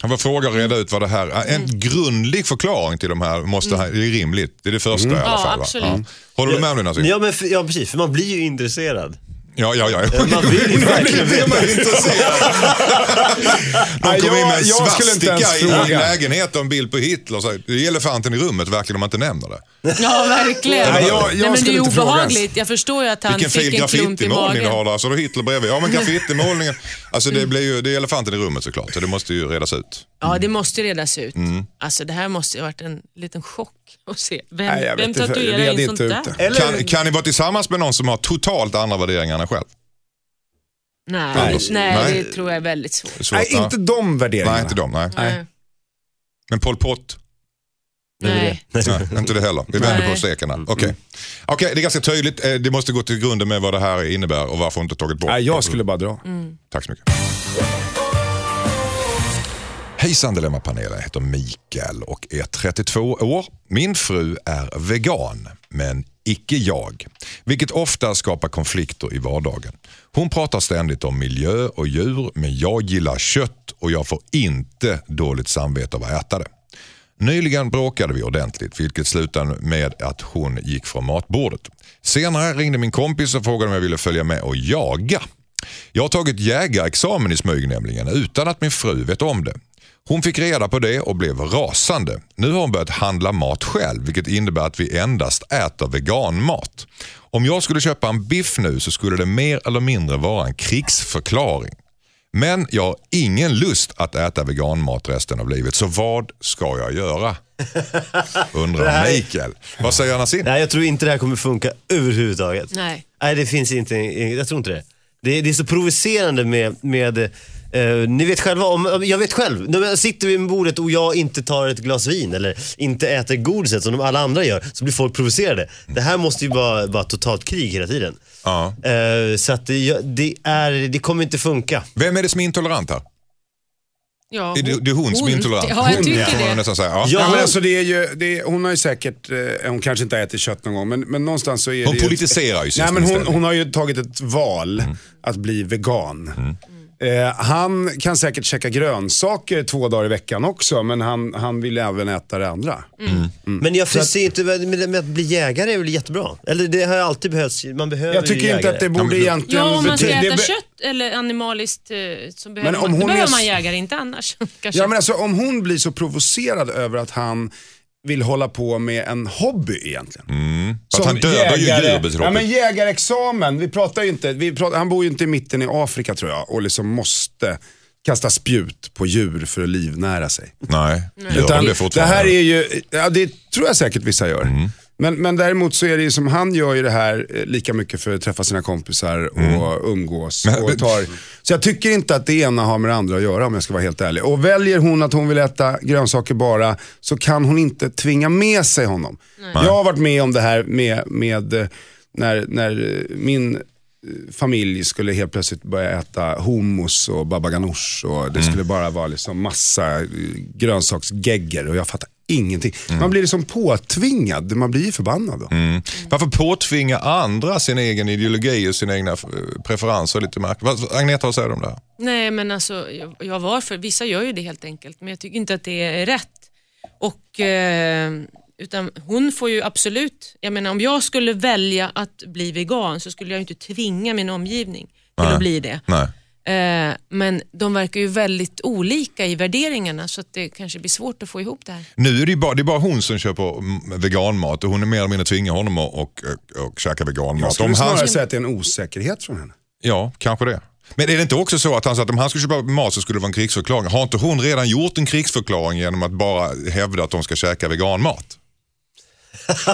Han får fråga och reda ut vad det här är. En Mm. grundlig förklaring till de här måste, det är rimligt. Det är det första i alla Ja, fall. va? absolut. Håller du med om det Nassim? Ja, men, för, ja, precis. För man blir ju intresserad. Ja, ja, ja. Man vill ju verkligen Det är man intresserad. De kommer in med en svastika i fråga. lägenheten och en bild på Hitler. Så det är elefanten i rummet, verkligen om man inte nämner det. Ja, verkligen. Nej, jag- jag Nej, men det är obehagligt. Jag förstår ju att han Vilken fin fick en klump i graffitimålning du har magen. där. Så då Hitler bredvid. Ja men graffitimålningen. Alltså det, blir ju, det är elefanten i rummet såklart. Så det måste ju redas ut. Ja, det måste redas ut. Mm. Alltså, det här måste ju ha varit en liten chock att se. Vem, Nej, jag vet vem inte, tatuerar in sånt där? det. Kan, kan ni vara tillsammans med någon som har totalt andra värderingar än en själv? Nej, Nej. nej, Nej. det tror jag är väldigt svårt. Svårt, Nej, ja. inte de värderingarna. Nej, inte de. Nej. Nej. Men Pol Pot? Nej. Nej, inte det heller. Vi vänder på Nej. steken här. Okej, Okej, det är ganska tydligt. Eh, Det måste gå till grunden med vad det här innebär och varför inte tagit bort Nej, jag skulle bara dra. Tack så mycket. Hejsan Dilemmapanelen, jag heter Mikael och är 32 år. Min fru är vegan, men icke jag. Vilket ofta skapar konflikter i vardagen. Hon pratar ständigt om miljö och djur, men jag gillar kött och jag får inte dåligt samvete av att äta det. Nyligen bråkade vi ordentligt vilket slutade med att hon gick från matbordet. Senare ringde min kompis och frågade om jag ville följa med och jaga. Jag har tagit jägarexamen i smyg nämligen utan att min fru vet om det. Hon fick reda på det och blev rasande. Nu har hon börjat handla mat själv vilket innebär att vi endast äter veganmat. Om jag skulle köpa en biff nu så skulle det mer eller mindre vara en krigsförklaring. Men jag har ingen lust att äta veganmat resten av livet, så vad ska jag göra? Undrar här- Mikael. Vad säger Nassim? Nej, jag tror inte det här kommer funka överhuvudtaget. Nej. Nej, det finns inte. Jag tror inte det. Det, det är så provocerande med, med eh, ni vet själva, om, jag vet själv, när sitter vid bordet och jag inte tar ett glas vin eller inte äter godiset som de alla andra gör, så blir folk provocerade. Det här måste ju vara, vara totalt krig hela tiden. Ja. Eh, så att det, det, är, det kommer inte funka. Vem är det som är intolerant här? Ja, Är det, det är hon, som är intolerant? Ja, jag hon, tycker får man det. nästan säga. Ja. Ja. Ja, men alltså det är ju, det är, hon har ju säkert, eh, hon kanske inte har ätit kött någon gång, men, men någonstans så är Hon det ju- politiserar ju sin Nej, men hon, hon har ju tagit ett val att bli vegan. Eh, han kan säkert käka grönsaker två dagar i veckan också, men han, han vill även äta det andra. Men jag ser inte, med, med att bli jägare är väl jättebra? Eller det har alltid behövts, man behöver Jag tycker ju inte att det borde du- egentligen... Ja, om man ska det äta kött eller animaliskt eh, så behöver, Men om man, då hon behöver är man jägare, inte annars. Ja men alltså om hon blir så provocerad över att han vill hålla på med en hobby egentligen. För att han dödar ju djur ja, men jägarexamen, vi pratar inte, vi pratar, han bor ju inte i mitten i Afrika tror jag och liksom måste kasta spjut på djur för att livnära sig. Nej, gör Utan de det det här är ju, ja det tror jag säkert vissa gör. Men, men däremot så är det ju som han gör ju det här eh, lika mycket för att träffa sina kompisar och umgås. Men- och tar, så jag tycker inte att det ena har med det andra att göra om jag ska vara helt ärlig. Och väljer hon att hon vill äta grönsaker bara så kan hon inte tvinga med sig honom. Jag har varit med om det här med, med eh, när, när eh, min familj skulle helt plötsligt börja äta hummus och baba ganoush och det skulle bara vara liksom massa grönsaksgegger och jag fattar ingenting. Man blir liksom påtvingad, man blir förbannad då. Varför påtvinga andra sin egen ideologi och sina egna eh, preferenser? Lite märkligt. Agneta, vad säger du om det här? Nej men alltså, jag, jag var för, vissa gör ju det helt enkelt, men jag tycker inte att det är rätt. Och, eh, utan hon får ju absolut, jag menar om jag skulle välja att bli vegan så skulle jag inte tvinga min omgivning till Nej. att bli det. Nej. Eh, men de verkar ju väldigt olika i värderingarna så att det kanske blir svårt att få ihop det här. Nu är det, ju bara, det är bara hon som köper mm, veganmat och hon är mer eller mindre tvingar honom att och, och, och käka Jag veganmat. skulle Om han, snarare säga att det är en osäkerhet från henne. ja, kanske det. Men är det inte också så att han sa att om han skulle köpa mat så skulle det vara en krigsförklaring? Har inte hon redan gjort en krigsförklaring genom att bara hävda att de ska käka veganmat?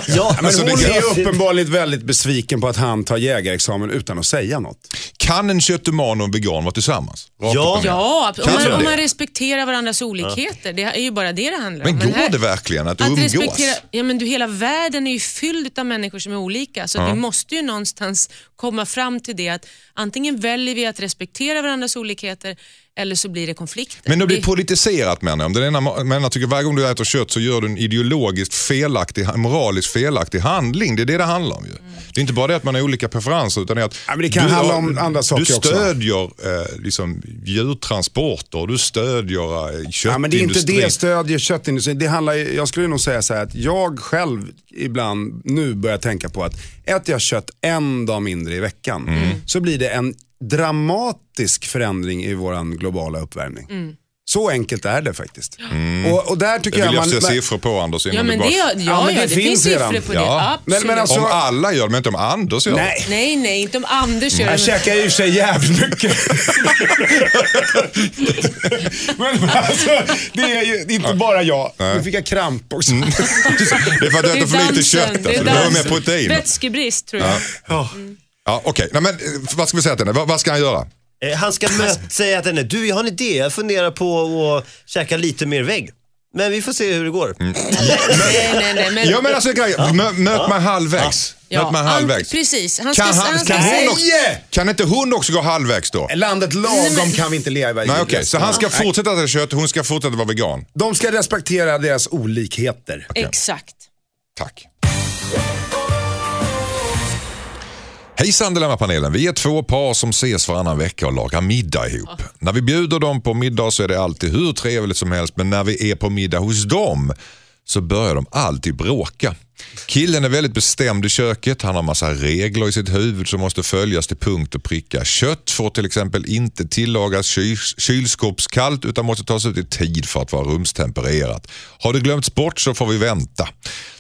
Ja, Men Alltså, det hon är uppenbarligen väldigt besviken på att han tar jägarexamen utan att säga något. Kan en köttuman och en vegan vara tillsammans? Ja. Ja, om man, om man respekterar varandras olikheter. Det är ju bara det det handlar om. Men går här- det verkligen att, Att umgås? respektera, ja men du hela världen är ju fylld av människor som är olika så vi måste ju någonstans komma fram till det att antingen väljer vi att respektera varandras olikheter eller så blir det konflikter. Men det blir politiserat menar jag. Om den ena menar tycker varje gång du äter kött så gör du en ideologiskt felaktig, moraliskt felaktig handling. Det är det det handlar om ju. Det är inte bara det att man har olika preferenser utan det är att Ja, men det kan handla om andra saker du stödjer eh, liksom, djurtransporter, du stödjer eh, köttindustrin. Ja, men det är inte det stödjer köttindustrin. Det handlar, ju- jag skulle nog säga så här att jag själv ibland nu börjar tänka på att äter jag kött en dag mindre i veckan Mm. så blir det en dramatisk förändring i vår globala uppvärmning. Så enkelt är det faktiskt. Och, och där tycker Det vill jag jag man... se siffror på Anders. innan Ja men du det, bara- ja, ja, men det det, finns finns siffror på Ja. det. Men- Absolut. men alltså- Om alla gör det, men inte om Anders gör det. Nej. Nej, nej, inte om Anders gör det. Jag men- käkar i och för sig jävligt mycket. men men alltså, det är ju det inte bara jag. Nu fick jag kramp också. Det är för att du äter för lite kött. Alltså. Du behöver mer protein. Vätskebrist tror jag. Ja, Okej, Nej, men eh, vad ska vi säga till henne? Vad, vad ska han göra? Eh, Han ska möta, säga till henne, du jag har en idé, jag funderar på att käka lite mer vägg. Men vi får se hur det går. Mm. Nej, nej, nej. Men, Ja men alltså, mö, möt mig halvvägs. Ja, Möt mig han- halvvägs. precis. Han ska- kan, han ska kan, säga- hon också, kan inte hon också gå halvvägs då? Landet lagom kan vi inte leva i. Nej okej, så han ska fortsätta äta kött, hon ska fortsätta vara vegan. De ska respektera deras olikheter. Exakt. Tack. Hejsan Dilemmapanelen, vi är två par som ses varannan vecka och lagar middag ihop. När vi bjuder dem på middag så är det alltid hur trevligt som helst men när vi är på middag hos dem så börjar de alltid bråka. Killen är väldigt bestämd i köket, han har massa regler i sitt huvud som måste följas till punkt och pricka. Kött får till exempel inte tillagas kyl kylskåpskallt utan måste tas ut i tid för att vara rumstempererat. Har det glömts bort så får vi vänta.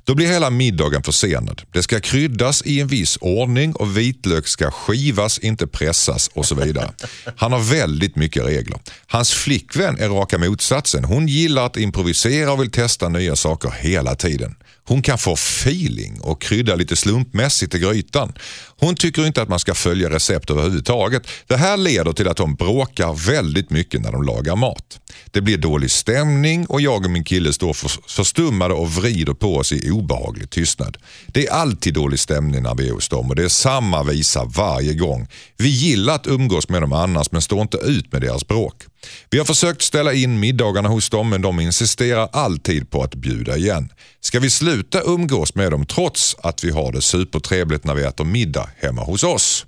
Då blir hela middagen försenad. Det ska kryddas i en viss ordning och vitlök ska skivas, inte pressas och så vidare. Han har väldigt mycket regler. Hans flickvän är raka motsatsen. Hon gillar att improvisera och vill testa nya saker hela tiden. Hon kan få feeling och krydda lite slumpmässigt i grytan. Hon tycker inte att man ska följa recept överhuvudtaget. Det här leder till att de bråkar väldigt mycket när de lagar mat. Det blir dålig stämning och jag och min kille står förstummade och vrider på oss i obehaglig tystnad. Det är alltid dålig stämning när vi är hos dem och det är samma visa varje gång. Vi gillar att umgås med dem annars men står inte ut med deras bråk. Vi har försökt ställa in middagarna hos dem men de insisterar alltid på att bjuda igen. Ska vi sluta umgås med dem trots att vi har det supertrevligt när vi äter middag hemma hos oss?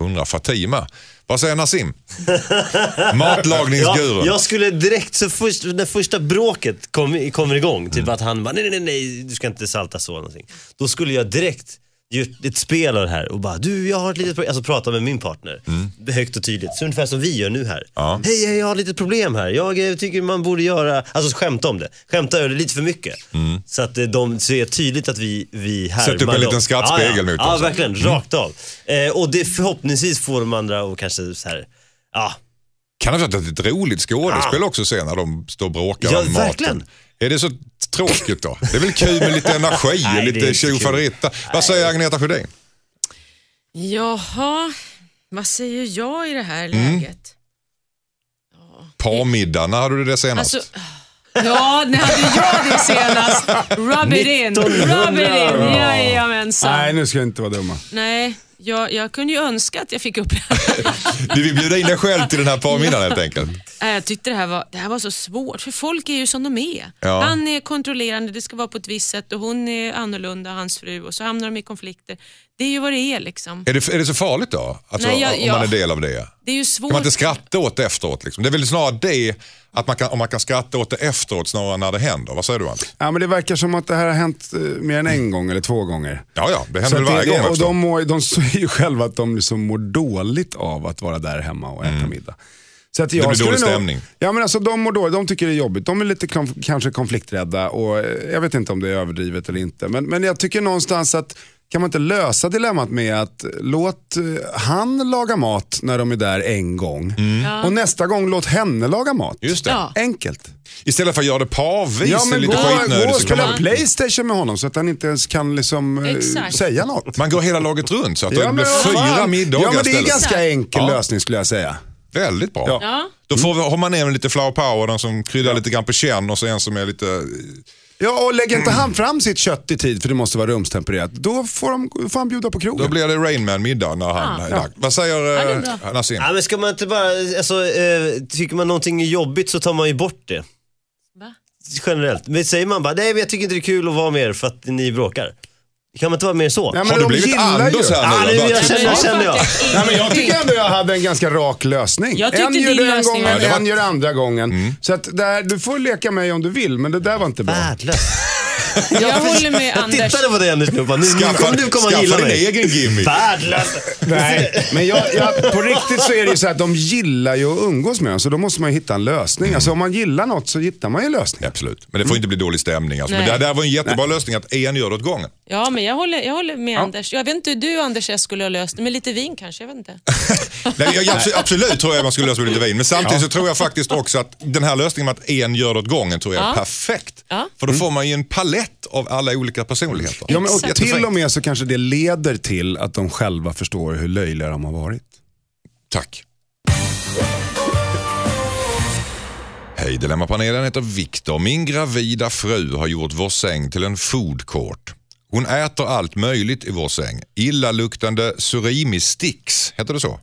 Undrar Fatima. Vad säger Nassim? Ja, Matlagningsgurun. jag skulle direkt, så först, när första bråket kom, kommer igång, typ att han bara nej, nej, nej, du ska inte salta så någonting. Då skulle jag direkt gjort ett spel av det här och bara du, jag har ett litet problem, alltså prata med min partner. Högt och tydligt, så ungefär som vi gör nu här. Ja. Hej, hej, jag har ett litet problem här. Jag eh, tycker man borde göra, alltså skämta om det. Skämta över det lite för mycket. Så att eh, de ser tydligt att vi, vi härmar Sätt upp en liten skrattspegel ja, ja. mot Ja, oss. verkligen. Rakt av. Eh, och det förhoppningsvis får de andra och kanske så här, ja, Kan det vara ett roligt skådespel också sen när de står och bråkar Ja, om maten? verkligen. Är det så tråkigt då? Det är väl kul med lite energi och lite tjofaderittan. Vad säger Agneta Sjödin? Jaha, vad säger jag i det här Mm. läget? Parmiddag, när hade du det senast? Alltså, ja, när hade jag det senast? Rub it in, rub it in, jajamensan. Nej, nu ska jag inte vara dumma. Nej, jag, jag kunde ju önska att jag fick upp det här. Du vill bjuda in dig själv till den här parmiddagen helt enkelt. Nej, Jag tyckte det här, var, det här var så svårt, för folk är ju som de är. Ja. Han är kontrollerande, det ska vara på ett visst sätt och hon är annorlunda, hans fru, och så hamnar de i konflikter. Det är ju vad det är liksom. Är det, är det så farligt då? Alltså, Nej, jag- om jag- man är del av det? Det är ju svårt. Kan man inte skratta åt det efteråt? Liksom? Det är väl snarare det, att man kan, om man kan skratta åt det efteråt snarare än när det händer. Vad säger du Ante? Ja, men det verkar som att det här har hänt eh, mer än en gång eller två gånger. Ja, ja, det händer väl varje det, gång och de, mår, de säger ju själva att de liksom mår dåligt av att vara där hemma och äta middag. Så att jag Mm. blir dålig nog- stämning. Ja, men alltså, de mår dåligt, de tycker det är jobbigt. De är lite konf- kanske konflikträdda och eh, jag vet inte om det är överdrivet eller inte. Men, men jag tycker någonstans att kan man inte lösa dilemmat med att låt eh, han laga mat när de är där en gång och nästa gång låt henne laga mat. Mm. Just det. Ja. Enkelt. Istället för att göra det parvis, Ja, men lite gå, gå och spela man, Playstation med honom så att han inte ens kan liksom, eh, Exakt. säga något. man går hela laget runt så att det Ja, blir men vad fyra middagar Ja men det är en ganska enkel Ja. lösning skulle jag säga. Väldigt bra. Ja. Då får vi, har man ner lite flower power, den som kryddar lite grann på känn och så en som är lite... Ja och lägger inte han fram sitt kött i tid för det måste vara rumstempererat, då får, de, får han bjuda på krogen. Då blir det Rainman middag när han är lagd. Vad säger bra. Nassim? Ja, men ska man inte bara, alltså, eh, tycker man någonting är jobbigt så tar man ju bort det. Va? Generellt. Men säger man bara, nej men jag tycker inte det är kul att vara med er för att ni bråkar. Kan man inte vara mer så? Ja, men Har du de blivit gillar Anders ju. här Ja, nu? nu, Bara- jag känner, känner jag. Nej, men jag tycker ändå jag hade en ganska rak lösning. Jag tyckte en gör din det en lösning gång, var- Ja, det var- en gör andra gången. Så att där, du får leka mig om du vill, men det där var inte bra. Värdelöst. Jag håller med Jag Anders. tittade på dig Anders nu och bara, nu, nu Skaffa, kommer du komma och skaffa gilla din mig. egen gimmick. Nej, men jag, jag, på riktigt så är det ju så att de gillar ju att umgås med dem, så då måste man ju hitta en lösning. Alltså om man gillar något så hittar man ju en lösning. Absolut, men det får inte bli dålig stämning. Alltså. Men Nej. det där var en jättebra lösning att en gör det åt gången. Ja, men jag håller, jag håller med Anders. Jag vet inte hur du Anders S skulle ha löst det, med lite vin kanske. Jag vet inte. Nej, jag, jag, absolut- absolut tror jag man skulle lösa med lite vin. Men samtidigt så tror jag faktiskt också att den här lösningen med att en gör det åt gången tror jag är Ja. perfekt. Ja. För då får man ju en palett av alla olika personligheter. Ja, men och till och med så kanske det leder till att de själva förstår hur löjliga de har varit. Tack. Hej Dilemmapanelen heter Viktor. Min gravida fru har gjort vår säng till en food court. Hon äter allt möjligt i vår säng. Illaluktande surimi sticks, heter det så?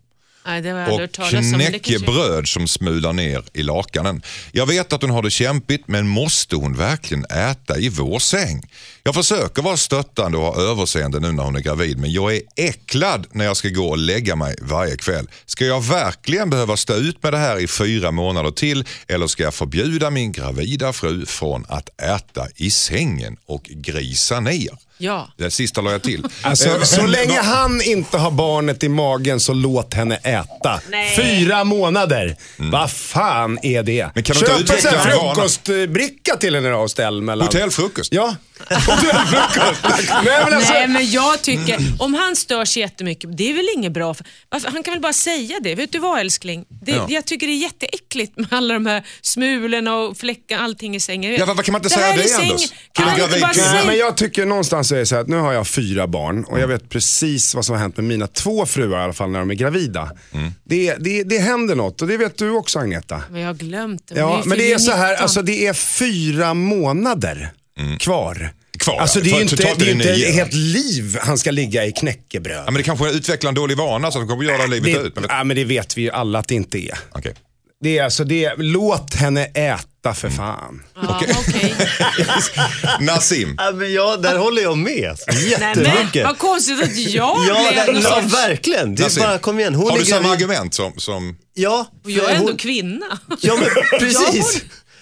Nej, det jag och knäckebröd som smular ner i lakanen. Jag vet att hon har det kämpigt men måste hon verkligen äta i vår säng? Jag försöker vara stöttande och ha överseende nu när hon är gravid men jag är äcklad när jag ska gå och lägga mig varje kväll. Ska jag verkligen behöva stå ut med det här i fyra månader till eller ska jag förbjuda min gravida fru från att äta i sängen och grisa ner? Ja. Det sista la jag till. Alltså, Eh, så länge han inte har barnet i magen så låt henne äta. Nej. Fyra månader. Vad fan är det? Mm. Men kan du inte Köp en frukostbricka till henne då och ställ mellan... Hotellfrukost. Ja. Nej men alltså. Nej, men jag tycker, om han stör sig jättemycket, det är väl inget bra. För, han kan väl bara säga det. Vet du vad älskling? Det, Ja. Jag tycker det är jätteäckligt med alla de här smulorna och fläckar, allting i sängen. Ja, vad kan man inte säga här det, sängen. Anders? Kan man inte bara kvinna? Nej, säga men jag tycker någonstans är det så här att nu har jag fyra barn och jag vet precis vad som har hänt med mina två fruar i alla fall när de är gravida. Mm. Det, det, det händer något och det vet du också Agneta. Men jag har glömt det. Ja, men det är så här, 19. alltså det är fyra månader. Mm. Kvar, Alltså ja. det är ju inte, det är inte ett helt liv han ska ligga i knäckebröd. Ja, men det kanske utvecklar en dålig vana så att de kommer göra livet det, ut. Men det, ja, men det vet vi ju alla att det inte är. Okej. Det är alltså det, låt henne äta för fan. Ja, okej. Nassim, Ja, men ja, där håller jag med. Nej, men Jättemycket. vad konstigt att jag Ja, blev det, någon ja, verkligen. Det är Nassim. bara, kom igen. Hon har du samma argument som... som Ja, Och jag är hon- ändå kvinna. Ja, men precis.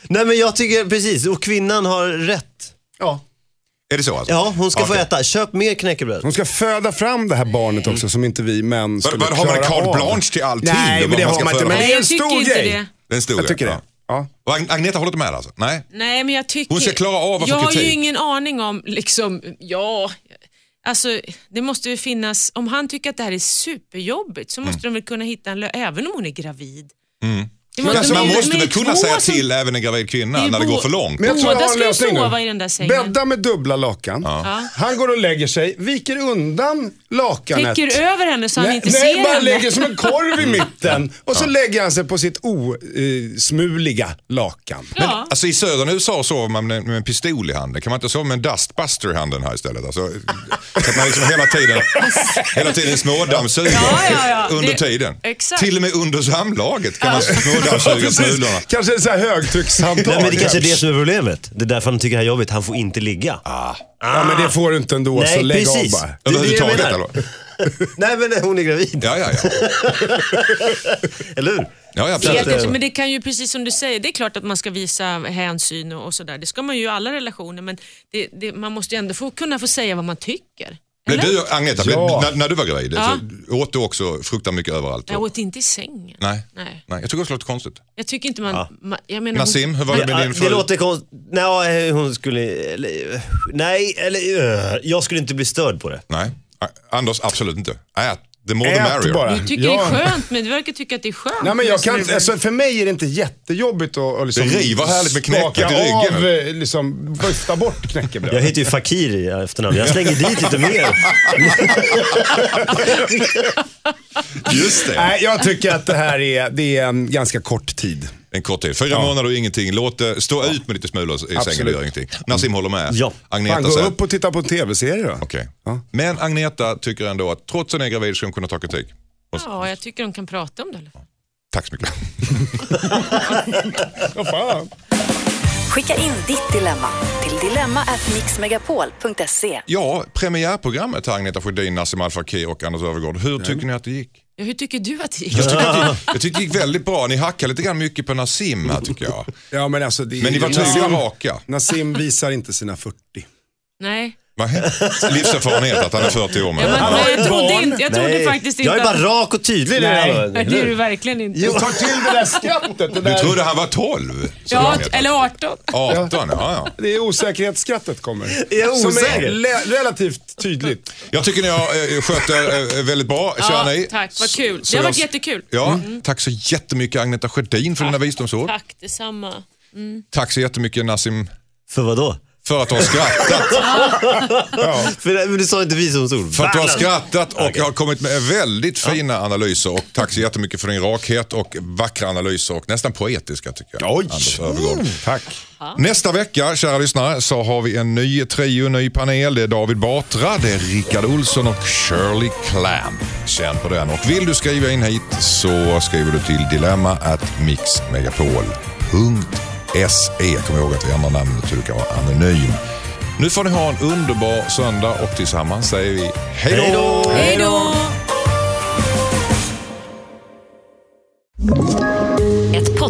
Nej, men jag tycker precis. Och kvinnan har rätt. Ja. är det så alltså? Ja, hon ska få Okej. äta. Köp mer knäckebröd. Hon ska föda fram det här barnet också som inte vi män skulle Vad- vad- har man klara carte av. blanche till allting Nej, då, men det vad har ska man inte. föda? Men det Nej, är en jag tycker stor inte grej. det. Det är en stor Jag tycker grej, det. Ja. Och Ag- Agneta håller inte med alltså? Nej? Nej, men jag tycker... Hon ska klara av att få Jag har ju kritik. ingen aning om, liksom, ja... Alltså, det måste ju finnas, om han tycker att det här är superjobbigt så Mm. måste de väl kunna hitta en lö- även om hon är gravid. Men alltså, man måste väl kunna säga som- till även en gravid kvinna när det går för långt. Men jag tror jag Båda har en ska ju lösning sova nu. i den där sängen. Bädda med dubbla lakan. Han går och lägger sig, viker undan lakanet. Täcker över henne så han nej, inte nej, ser bara henne. lägger som en korv i mitten. Och så lägger han sig på sitt osmuliga lakan. Men Ja. alltså, i södern USA sover man med, med en pistol i handen. Kan man inte sova med en dustbuster i handen här istället? Alltså, så att man liksom hela tiden, hela tiden smådammsuger Ja, ja, ja. under Det- tiden. exakt. Till och med under samlaget kan man smådammsuga smulorna. Kanske en sån här högtryckshandtag. Nej, men det kanske är det som är problemet. Det är därför han tycker det här är jobbigt. Han får inte ligga. Ja, men det får du inte ändå, Nej, så lägg precis. av bara. Det är det Nej, men hon är gravid. Ja, ja, ja. Eller hur? ja, ja absolut. inte, men det kan ju precis som du säger, det är klart att man ska visa hänsyn och, och sådär. Det ska man ju i alla relationer men det, det, man måste ju ändå få, kunna få säga vad man tycker. Men Eller? du Agneta, Ja. när, när du var gravid, Ja. så åt du också fruktansvärt mycket överallt? Jag åt inte i sängen. Nej. Nej. Nej, jag tycker också det låter konstigt. Jag tycker inte man... man jag menar, Nassim, hur var det med Ja, din det fru? låter konstigt. Nej, hon skulle... Eller, nej, eller jag skulle inte bli störd på det. Nej, Anders absolut inte. Ät, the more the merrier. bara. Du tycker Ja. det är skönt, men du verkar tycka att det är skönt. Nej, men jag kan, alltså, för mig är det inte jättejobbigt att, att liksom Det river härligt med skaka i ryggen. av, eh, liksom, vifta bort Jag knäckebröd. heter ju Fakir i efternamn. Jag slänger dit lite mer. Just det. Nej, jag tycker att det här är, det är en ganska kort tid. En kort tid. Fyra månader och ingenting. Låt det stå ut med lite smulor i sängen, Absolut. gör ingenting. Nassim håller med. Ja. Agneta Fan, gå upp och titta på en tv-serie då. Okej. Ja. Men Agneta tycker ändå att trots att hon är gravid ska hon kunna ta kritik. Ja, jag tycker de kan prata om det fall. Tack så mycket. Fan. Skicka in ditt dilemma till dilemma@mixmegapol.se. Ja, premiärprogrammet här Agneta Sjödin, Nassim Al Fakir och Anders Öfvergård. Hur tycker ni att det gick? Ja, hur tycker du att det gick? Jag tycker, det, jag tycker det gick väldigt bra. Ni hackar lite grann mycket på Nassim här tycker jag. Ja, men, alltså, det, Men ni var tydliga och raka. Nassim visar inte sina 40. Nej. Livserfarenhet att han är 40 år. Ja, Men. men, jag trodde, barn. inte, jag trodde Nej, faktiskt inte jag är bara rak och tydlig. Nej. Det är du verkligen inte. Du tar till det där skrattet. Det, Du där, trodde han var 12? sa Ja, eller 18. 18, ja, ja. det är osäkerhetsskrattet kommer. Är jag Som osäker? är relativt tydligt. Jag tycker ni har eh, skött er eh, väldigt bra, Ja, ni. tack, vad kul. Så Det har jag- varit jättekul. Ja, tack så jättemycket Agneta Sjödin för dina visdomsord. Tack detsamma. Tack så jättemycket Nassim För vad då? För att du har skrattat. För, men du sa inte visdomsord. För att du har skrattat och har kommit med väldigt fina analyser. Och tack så jättemycket för din rakhet och vackra analyser och nästan poetiska tycker jag. Oj. Anders Öfvergård. Tack. Nästa vecka, kära lyssnare, så har vi en ny trio, ny panel. Det är David Batra, det är Rickard Olsson och Shirley Clamp. Känn på den. Och vill du skriva in hit så skriver du till dilemma at mixmegapol.se. Kom ihåg att vi ändrar namnet så du kan vara anonym. Nu får ni ha en underbar söndag och tillsammans säger vi hej då! Hej då!